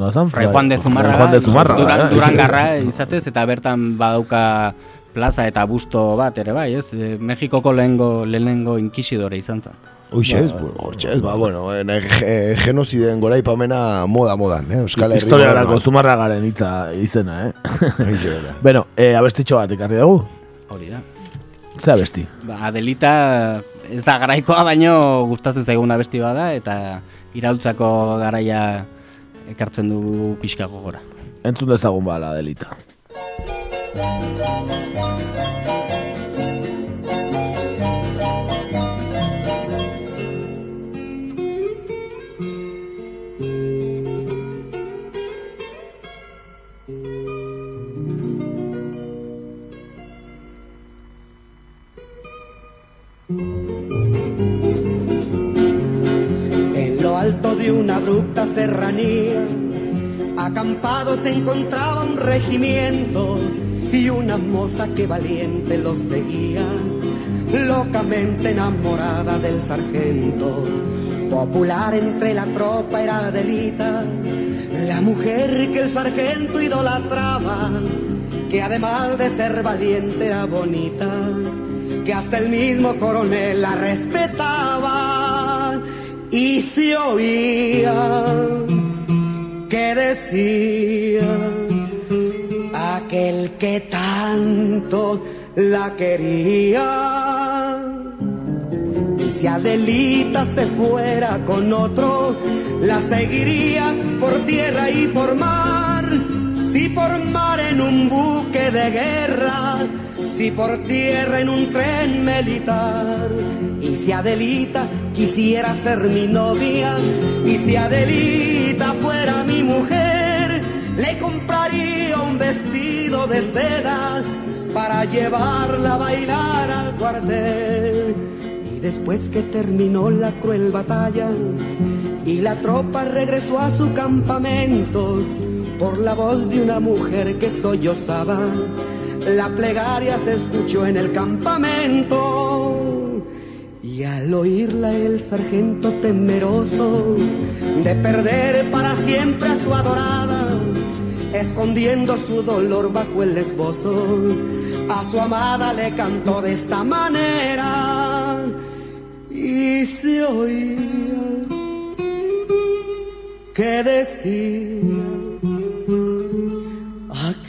No, zan? Fray Juan de Zumarraga, Juan de Zumarraga, Duran, eh? Durangarra izatez, eta bertan badauka plaza eta busto bat ere bai, ez? E, Mexikoko lehengo, lehenengo inkisidore izan zen. Uixez, ba, hortxez, ba, bueno, eh, ge- genoziden goraipamena moda modan, eh? Euskal Herri Historiarako modernoan. Zumarragaren hitza izena, eh? Horixe bera. Bueno, eh, abestitxo bat ekarri dugu? Hori da. Ze abesti? Ba, Adelita ez da garaikoa, baino gustatzen zaiguna besti bada, eta iraultzako garaia ekartzen dugu pixka gogora. Entzun dezagun bala, delita. Alto de una abrupta serranía, acampado se encontraba un regimiento y una moza que valiente los seguía, locamente enamorada del sargento. Popular entre la tropa era Adelita, la mujer que el sargento idolatraba, que además de ser valiente era bonita, que hasta el mismo coronel la respetaba y se oía que decía aquel que tanto la quería. Si Adelita se fuera con otro, la seguiría por tierra y por mar. Si por mar en un buque de guerra, si por tierra en un tren militar. Y si Adelita quisiera ser mi novia, y si Adelita fuera mi mujer, le compraría un vestido de seda para llevarla a bailar al cuartel. Y después que terminó la cruel batalla y la tropa regresó a su campamento, por la voz de una mujer que sollozaba, la plegaria se escuchó en el campamento. Y al oírla el sargento temeroso de perder para siempre a su adorada, escondiendo su dolor bajo el esbozo, a su amada le cantó de esta manera y se oía que decía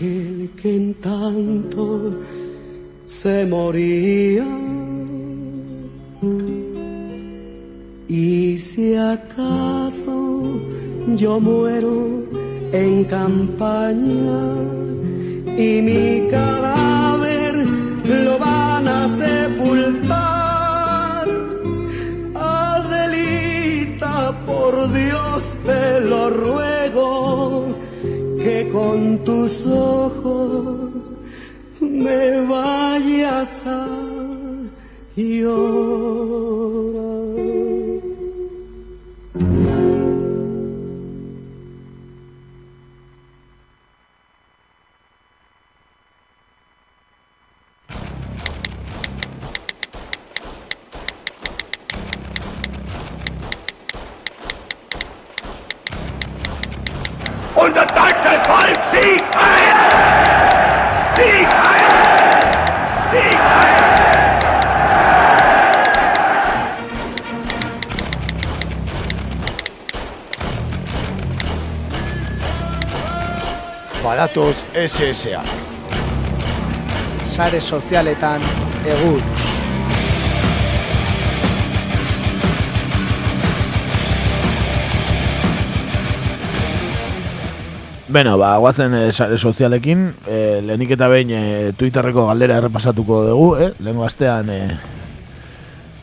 aquel que en tanto se moría. Y si acaso yo muero en campaña y mi cadáver lo van a sepultar, Adelita, por Dios te lo ruego, con tus ojos me vayas a llorar. Badatoz SSA. Sare sozialetan egur. Beno, ba, guazen e, sare sozialekin, e, lehenik eta behin e, Twitterreko galdera errepasatuko dugu, eh? Lehenko astean, e,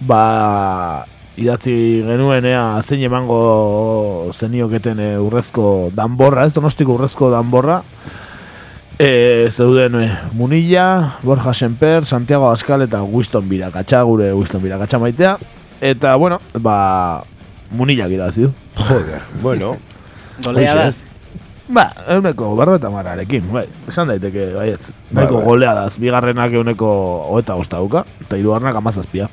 ba, idatzi genuen ea zein emango zenioketen e, urrezko danborra, ez donostiko urrezko danborra, e, zeuden e, Munilla, Borja Semper, Santiago Askal eta Winston Birakatxa, gure Winston Birakatxa maitea, eta, bueno, ba, Munilla irabazi du. Joder, bueno. Goleadas. Ba, euneko berro eta mararekin, bai, esan daiteke, baiet. Bai, Nahiko bai. goleadaz, bigarrenak euneko hoeta bosta dauka, eta hirugarrenak amazazpia.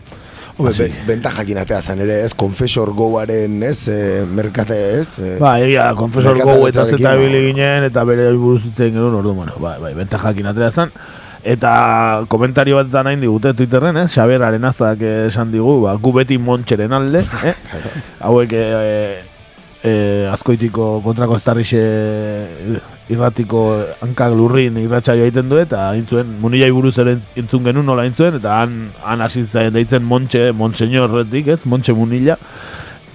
Hombre, Así. be, bentajakin atea zan ere, ez, Confessor Goaren, ez, e, merkate, ez? E, Ba, egia, merkataritzarekin, gau eta zeta ibili ginen, eta bere buruz itzen genuen ordu, bueno, bai, bai, benta jakin atera zan. Eta komentario bat da nahi digute Twitterren, eh? Xaber Arenazak esan digu, ba, gu beti montxeren alde, eh? Hauek, eh, eh, azkoitiko kontrako estarrixe irratiko hankak lurrin irratsaio egiten du eta aintzuen munilai buruz ere entzun genuen nola aintzuen eta han han hasi deitzen Montxe, Monseñorretik, ez? Montxe Munilla.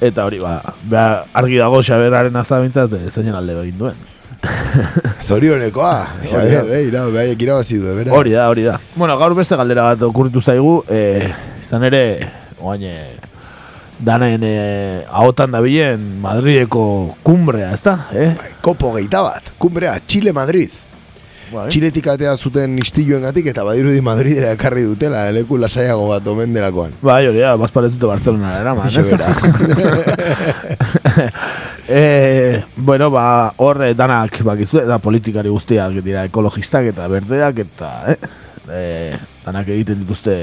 Eta hori ba, bea, argi dago Xaberaren azabintzat zeinen alde egin duen. Zorionekoa, Xabier, da. eh, irabazi du, bera. Hori da, hori da. Bueno, gaur beste galdera bat okurritu zaigu, eh, izan ere, oain, eh, danaen eh, ahotan dabilen Madrideko kumbrea, ez da? Eh? Kopo geita bat, kumbrea, Chile-Madrid. Bai. Txiletik atea zuten istiluen eta badirudi Madridera ekarri dutela, leku lasaiago bat omen delakoan. Bai, hori da, bazparetzute Barcelona eraman. Ixe bera. e, bueno, ba, hor eh, danak bakizu, eta politikari guztiak dira ekologistak eta berdeak eta eh, e, danak egiten dituzte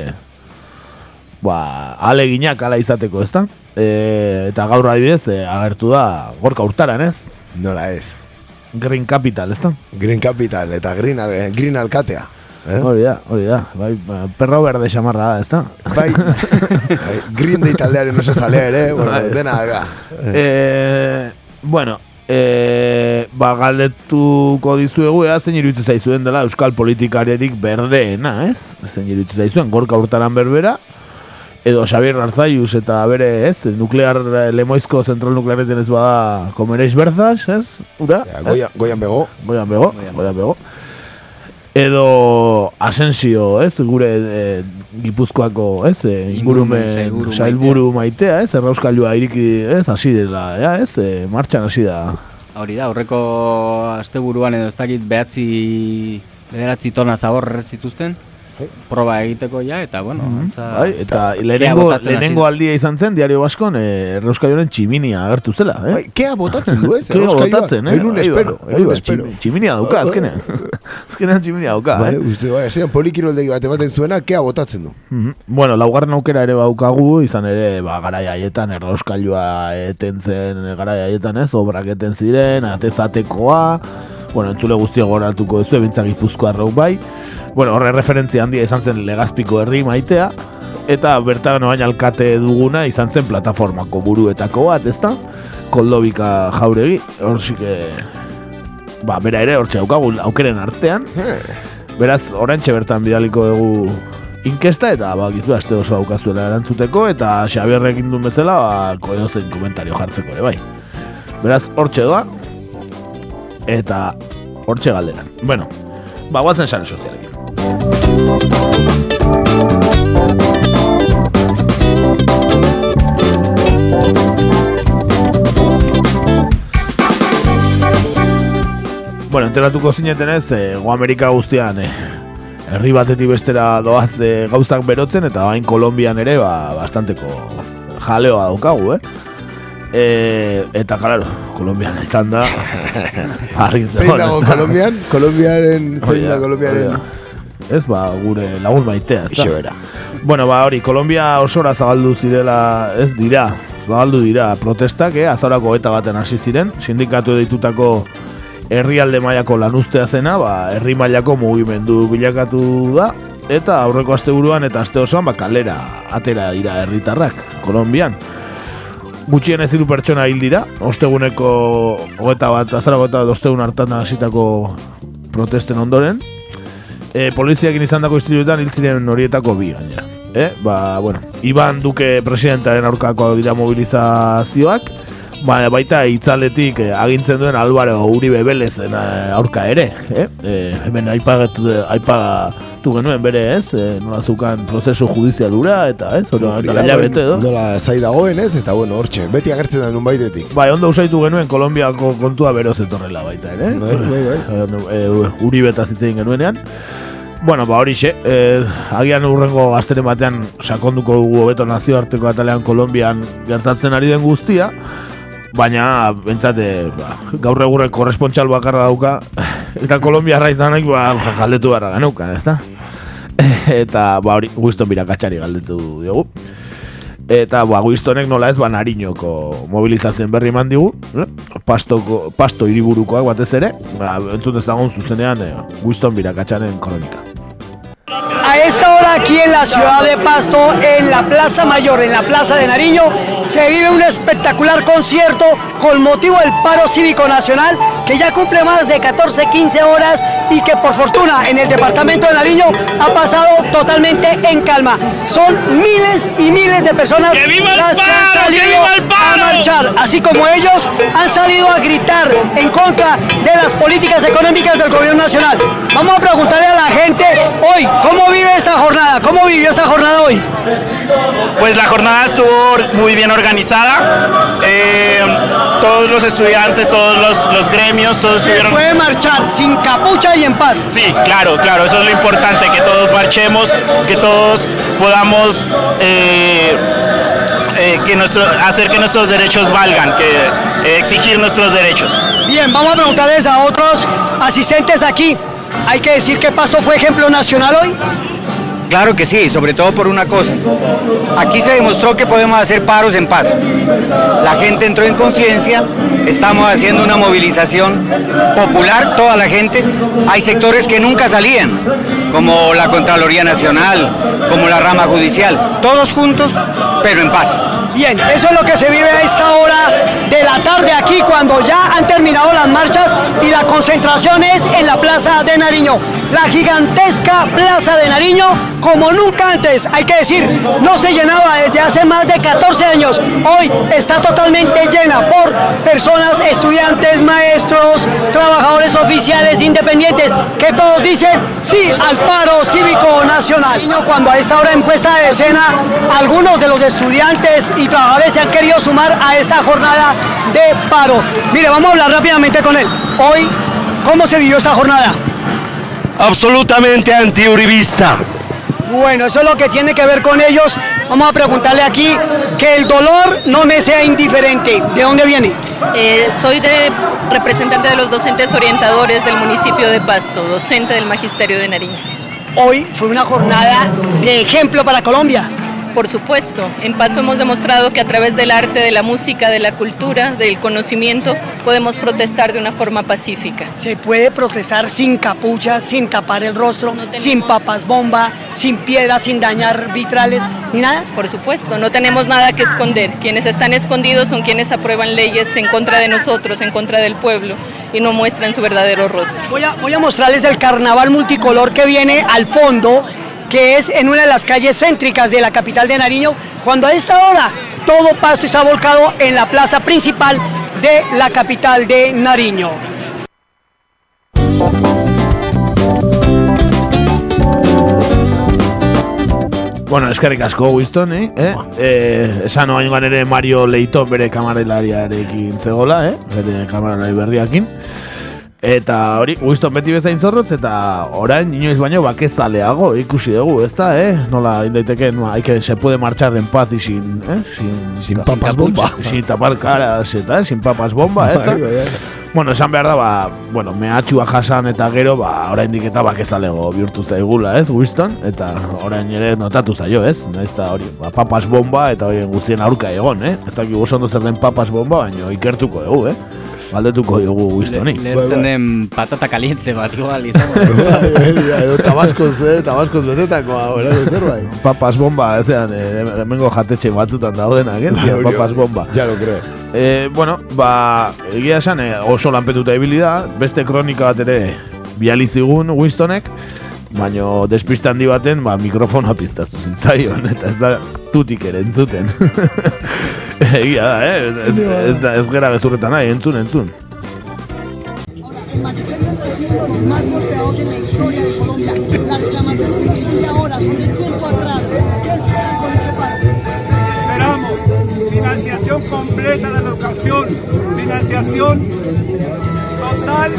ba, aleginak ala izateko, ezta? E, eta gaur adibidez, e, agertu da gorka urtaran, ez? Nola ez. Green Capital, ezta? Green Capital eta Green, al- green Alkatea. Eh? Hori da, hori da. Bai, ba, perro berde xamarra da, ezta? Bai, bai, Green Day taldearen oso zalea ere, bueno, Bai. dena aga. Eh, bueno, eh, ba, galdetuko dizuegu ea zein iruditzen zaizuen dela euskal politikariarik berdeena, ez? Zein iruditzen zaizuen, gorka urtaran berbera, edo Xabier Arzaius eta bere, ez? Nuklear, eh, lemoizko zentral nukleareten ez bada komereix berzaz, ez? Ura? Ja, goian, goian bego. Goian bego, goian bego. Edo Asensio, ez? Gure eh, Gipuzkoako, ez? Eh, Ingurumen sailburu sailburu maitea, ez? Errauskailua iriki, ez? Hasi dela, ja, ez? Eh, martxan hasi da. Hori da, aurreko asteburuan edo ez dakit behatzi, bederatzi tona zabor zituzten, proba egiteko ja, eta bueno, antza... Bai, eta kea lehenengo, botatzen hasi lehenengo aldia izan zen, diario baskon, eh, Errauskaioren tximinia agertu zela, eh? Bai, kea botatzen du ez? Kea Errauskailua? botatzen, eh? Enun Bai, espero, bai, enun bai, espero. tximi- Tximinia dauka, azkenean. azkenean tximinia dauka, Vale, eh? uste, bai, zeran polikiroldegi bat ematen zuena, kea botatzen du. Mhm. Bueno, laugarren aukera ere baukagu, izan ere, ba, garai haietan, errauskailua eten zen, garai haietan ez, obrak eten ziren, atezatekoa, bueno, entzule guztia goratuko duzu, ebintzak gipuzko arrau bai, bueno, horre referentzia handia izan zen legazpiko herri maitea, eta bertan oain alkate duguna izan zen plataformako buruetako bat, ezta? Koldobika jauregi, hor ba, bera ere, hortxe daukagu aukeren artean, Beraz, orantxe bertan bidaliko dugu inkesta eta ba, gizu aste oso daukazuela erantzuteko eta Xabierrek indun bezala ba, ko- edozein komentario jartzeko ere bai. Beraz, hortxe doa eta hortxe galdera. Bueno, ba, guatzen sare sozialekin. Bueno, enteratuko zineten ez, e, Go Amerika guztian, e, herri batetik bestera doaz e, gauzak berotzen, eta bain Kolombian ere, ba, bastanteko jaleoa daukagu, eh? E, eta, claro, Kolombian izan da, Zein dago Kolombian? Kolombiaren, zein da Kolombiaren? Ez, ba, gure lagun maitea, ez bera. Bueno, ba, hori, Kolombia osora zabaldu zirela, ez dira, zabaldu dira protestak, eh, azarako eta baten hasi ziren, sindikatu ditutako herrialde mailako lanuztea zena, ba, herri mailako mugimendu bilakatu da, eta aurreko asteburuan eta aste osoan ba, kalera atera dira herritarrak, Kolombian. Gutxien ez hiru pertsona hil dira, osteguneko hogeta bat, azara bat ostegun hartan hasitako protesten ondoren. E, poliziakin izan dako istiluetan hil ziren horietako bi gainera. E, ba, bueno, Iban Duque presidentaren aurkako dira mobilizazioak, ba, baita itzaletik eh, agintzen duen Alvaro Uribe Velezen eh, aurka ere, eh? E, hemen aipagatu, aipagatu genuen bere, ez? E, nola zukan prozesu judizialura eta, ez? Ora, eta hilabete edo. Nola zai dagoen ez, eta bueno, hortxe, beti agertzen da nun baitetik. Bai, ondo usaitu genuen Kolombiako kontua beroz etorrela baita ere. Bai, bai, bai. E, Uribe eta zitzein genuenean. Bueno, ba horixe, eh, agian urrengo gazteren batean sakonduko dugu hobeto nazioarteko atalean Kolombian gertatzen ari den guztia, baina bentsate ba, gaur egurrek korrespontxal bakarra dauka, eta Kolombiarra izanak ba, galdetu barra ganeukan, ezta? Eta ba hori, Winston birakatxari galdetu diogu. Eta ba, Winstonek nola ez ba Nariñoko mobilizazioen berri eman digu, eh? Pastoko, pasto hiriburukoak batez ere, ba, entzun ezagun zuzenean eh, Winston birakatxaren kronika. A esta hora aquí en la ciudad de Pasto, en la Plaza Mayor, en la Plaza de Nariño, se vive un espectacular concierto con motivo del paro cívico nacional que ya cumple más de 14-15 horas y que por fortuna en el departamento de Nariño ha pasado totalmente en calma. Son miles y miles de personas las que han salido a marchar, así como ellos han salido a gritar en contra de las políticas económicas del gobierno nacional. Vamos a preguntarle a la gente hoy, ¿cómo vive esa jornada? ¿Cómo vivió esa jornada hoy? Pues la jornada estuvo muy bien organizada. Eh, todos los estudiantes, todos los, los gremios, todos Se estuvieron. puede marchar sin capucha y en paz. Sí, claro, claro, eso es lo importante, que todos marchemos, que todos podamos eh, eh, que nuestro, hacer que nuestros derechos valgan, que exigir nuestros derechos. Bien, vamos a preguntarles a otros asistentes aquí. Hay que decir que Pasto fue ejemplo nacional hoy. Claro que sí, sobre todo por una cosa. Aquí se demostró que podemos hacer paros en paz. La gente entró en conciencia, estamos haciendo una movilización popular, toda la gente. Hay sectores que nunca salían, como la Contraloría Nacional, como la rama judicial, todos juntos, pero en paz. Bien, eso es lo que se vive a esta hora la tarde aquí cuando ya han terminado las marchas y la concentración es en la Plaza de Nariño. La gigantesca Plaza de Nariño como nunca antes, hay que decir, no se llenaba desde hace más de 14 años. Hoy está totalmente llena por personas, estudiantes, maestros, trabajadores oficiales, independientes, que todos dicen sí al paro cívico nacional. Cuando a esta hora en puesta de escena, algunos de los estudiantes y trabajadores se han querido sumar a esta jornada de paro. Mire, vamos a hablar rápidamente con él. Hoy, ¿cómo se vivió esta jornada? Absolutamente antiuribista. Bueno, eso es lo que tiene que ver con ellos. Vamos a preguntarle aquí que el dolor no me sea indiferente. ¿De dónde viene? Eh, soy de representante de los docentes orientadores del municipio de Pasto, docente del Magisterio de Nariño. Hoy fue una jornada de ejemplo para Colombia. Por supuesto, en Pasto hemos demostrado que a través del arte, de la música, de la cultura, del conocimiento, podemos protestar de una forma pacífica. Se puede protestar sin capucha, sin tapar el rostro, sin papas bomba, sin piedras, sin dañar vitrales, ni nada. Por supuesto, no tenemos nada que esconder. Quienes están escondidos son quienes aprueban leyes en contra de nosotros, en contra del pueblo, y no muestran su verdadero rostro. Voy a, voy a mostrarles el carnaval multicolor que viene al fondo, que es en una de las calles céntricas de la capital de Nariño, cuando a esta hora todo Pasto está volcado en la plaza principal de la capital de Nariño. Bueno, eskerrik asko Winston, eh? eh? eh esan oain ere Mario Leiton bere kamarelariarekin zegola, eh? Bere kamarelari berriakin. Eta hori, Winston beti bezain zorrotz, eta orain inoiz baino bakezaleago ikusi dugu, ez da, eh? Nola, indaiteke, no, hay que, se puede marchar en paz y sin, eh? Sin, Sin papas bomba. Sin tapar caras, eta, sin papas bomba, ez da? Bai, bai, bai. Bueno, esan behar da, ba, bueno, mehatxua jasan eta gero, ba, oraindik eta bakezalego bihurtu zaigula, ez, Winston? Eta orain ere notatu zaio, ez? Ez da hori, ba, papas bomba eta horien guztien aurka egon, eh? Ez dakik oso ondo zer den papas bomba, baina ikertuko dugu, eh? Galdetuko dugu Winstoni. Lertzen den patata caliente bat igual izango. Edo tabaskoz, eh, tabaskoz betetakoa, horako zerbait. Papas bomba, ezean, eh, hemengo jatetxe batzutan daudenak, eh? Hori, Papas bomba. Ja lo creo. Eh, bueno, ba, egia esan eh, oso lanpetuta ibili da, beste kronika bat ere biali zigun Winstonek, baino despista handi baten, ba, mikrofonoa piztaztu zitzaion, eta ez da tutik ere entzuten. egia da, eh? Ez, ez, da- ez gera gezurretan nahi, entzun, entzun. Más golpeados en la historia de Colombia. Las reclamaciones no son de ahora, son de tiempo atrás. ¿Qué esperan con este paro? Esperamos financiación completa de la educación, financiación total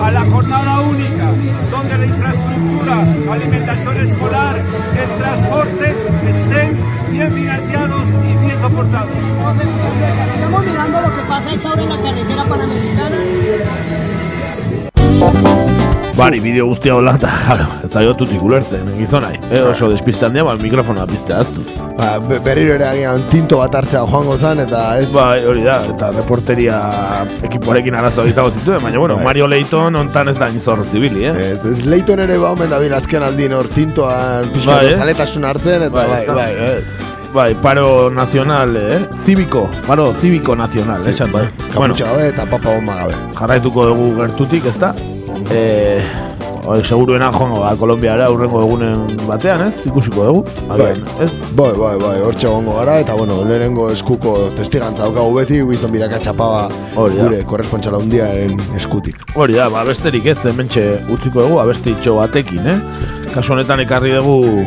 a la jornada única, donde la infraestructura, alimentación escolar, el transporte estén bien financiados y bien soportados. José, muchas gracias. Sigamos mirando lo que pasa esta hora en la carretera panamericana. Bari, bideo guztia hola, eta, jaro, ez zaio tutik ulertzen, gizonai. E, oso despistan dia, ba, mikrofonoa piztea aztu. Ba, be- berriro ere agian tinto bat hartzea joango zan, eta ez... Bai, hori da, eta reporteria ekipoarekin arazo izango zituen, baina, bueno, Bai. Mario Leighton ontan ez da nizor zibili, eh? Ez, ez Leighton ere ba omen dabil azken aldin hor tintoan pixka Bai, bai, eh? zaletasun hartzen, eta bai, eta- bai, eh. Bai, paro nazional, eh? Cívico, paro cívico nazional, Sí, esan. bai, bueno, kaputxa gabe eta papa bomba gabe. jarraituko dugu gertutik, ezta? Eh, oi, seguruena joango da Kolombiara urrengo egunen batean, ez? Ikusiko dugu. Agian, ez? Bai, bai, bai, hortxe egongo gara, eta bueno, lehenengo eskuko testigantza daukagu beti, Winston Biraka txapaba Hori gure korrespontxala hundiaren eskutik. Hori da, ba, besterik ez, hementxe utziko dugu abesti itxo batekin, eh? Kasu honetan ekarri dugu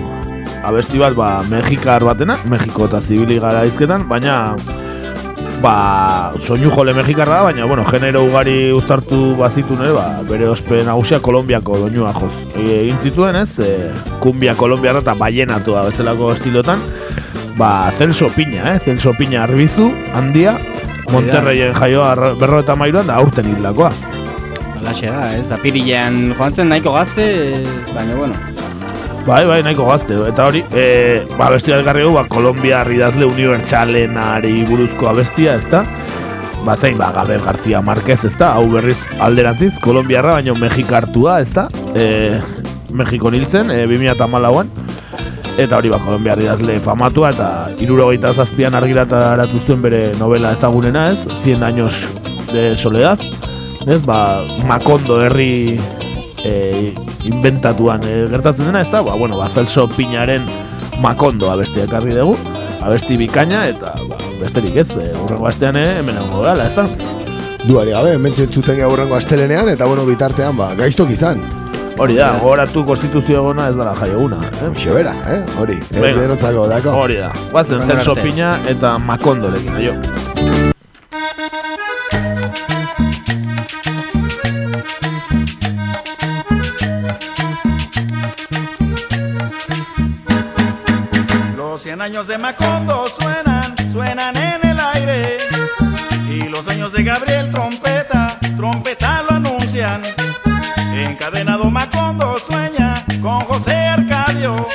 abesti bat, ba, Mexikar batena, Mexiko eta zibili gara izketan, baina ba, soinu jole mexikarra da, baina, bueno, genero ugari uztartu bazitun ere, ba, bere ospe nagusia Kolombiako doinua joz. E, egin zituen, ez, e, kumbia kolombiarra eta baienatua bezalako estilotan, ba, Celso Piña, eh, Celso Piña arbizu, handia, Monterreien jaioa berro eta mairuan da aurten hildakoa. Halaxe da, ez, apirilean joan zen nahiko gazte, baina bueno. Bai, bai, nahiko gazte. Eta hori, e, ba, abestia elkarri dugu, ba, Kolombia idazle unibertsalenari buruzko abestia, ezta? Ba, zein, ba, Gabriel García Márquez, ezta? Hau berriz alderantziz, Kolombiarra, baino Mexikartua, ezta? E, Mexiko niltzen, e, 2008an. Eta hori, ba, Kolombiar idazle famatua, eta irurogeita zazpian argitaratu zuen bere novela ezagunena, ez? 100 años de soledad. Ez, ba, Makondo herri e, inventatuan e, gertatzen dena, ez da, ba, bueno, ba, Celso Piñaren Makondo abestia ekarri dugu, abesti bikaina, eta ba, besterik ez, e, urrengo astean e, hemen egongo gara, ez da? Duari gabe, hemen txentzuten gaurrengo astelenean, eta bueno, bitartean, ba, gaiztok izan. Hori da, gogoratu konstituzio egona ez dara jaioguna, eh? Hoxe bera, eh? Hori, eh, Venga. denontzako, dako? Hori da, guazen Urrengo Celso. Piña eta Makondorekin, aio. 100 años de Macondo suenan, suenan en el aire. Y los años de Gabriel Trompeta, trompeta lo anuncian. Encadenado Macondo sueña con José Arcadio.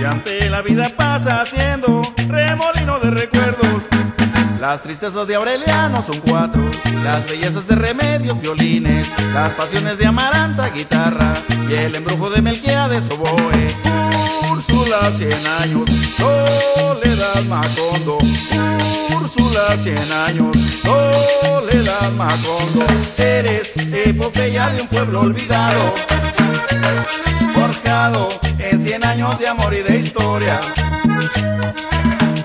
Y ante la vida pasa haciendo remolino de recuerdos. Las tristezas de Aureliano son cuatro, las bellezas de Remedios, violines, las pasiones de Amaranta, guitarra, y el embrujo de Melquiades, oboe. Úrsula, cien años, Soledad Macondo. Úrsula, cien años, Soledad Macondo. Eres epopeya de un pueblo olvidado, forjado en cien años de amor y de historia.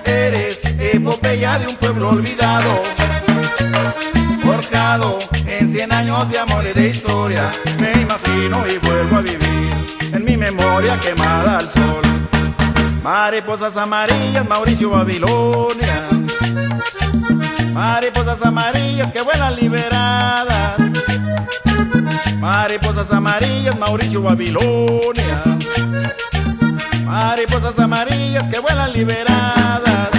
Eres epopeya de un pueblo olvidado, forjado en cien años de amor y de historia. Me imagino y vuelvo a vivir memoria quemada al sol. Mariposas amarillas, Mauricio Babilonia. Mariposas amarillas que vuelan liberadas. Mariposas amarillas, Mauricio Babilonia. Mariposas amarillas que vuelan liberadas.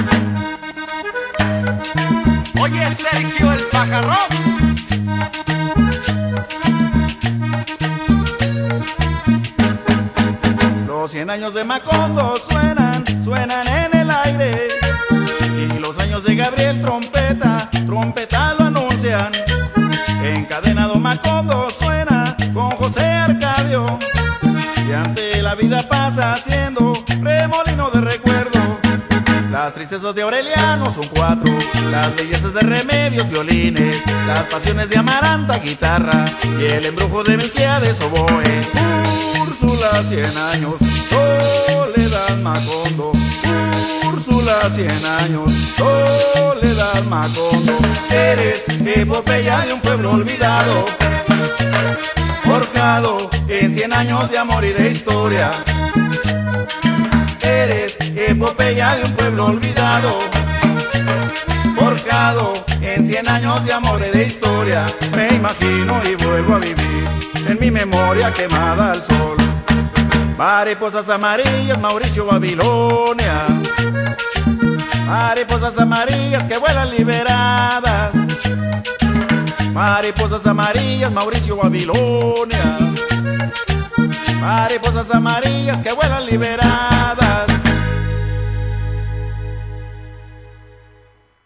Oye, Sergio el pajarrón. 100 años de Macondo suenan, suenan en el aire. Y los años de Gabriel Trompeta, trompeta lo anuncian. Macondo suena con José Arcadio. Y ante la vida pasa haciendo remolino de recuerdo. Las tristezas de Aureliano son cuatro, las bellezas de remedios, violines, las pasiones de Amaranta, guitarra, y el embrujo de Melquiades, oboe. Úrsula, cien años, Soledad Macondo. Úrsula, cien años, Soledad Macondo. Eres epopeya de un pueblo olvidado, forjado en cien años de amor y de historia. Eres epopeya de un pueblo olvidado, forjado en cien años de amor y de historia. Me imagino y vuelvo a vivir en mi memoria quemada al sol. Mariposas amarillas, Mauricio Babilonia. Mariposas amarillas que vuelan liberadas. Mariposas amarillas, Mauricio Babilonia. Mariposas amarillas que vuelan liberadas.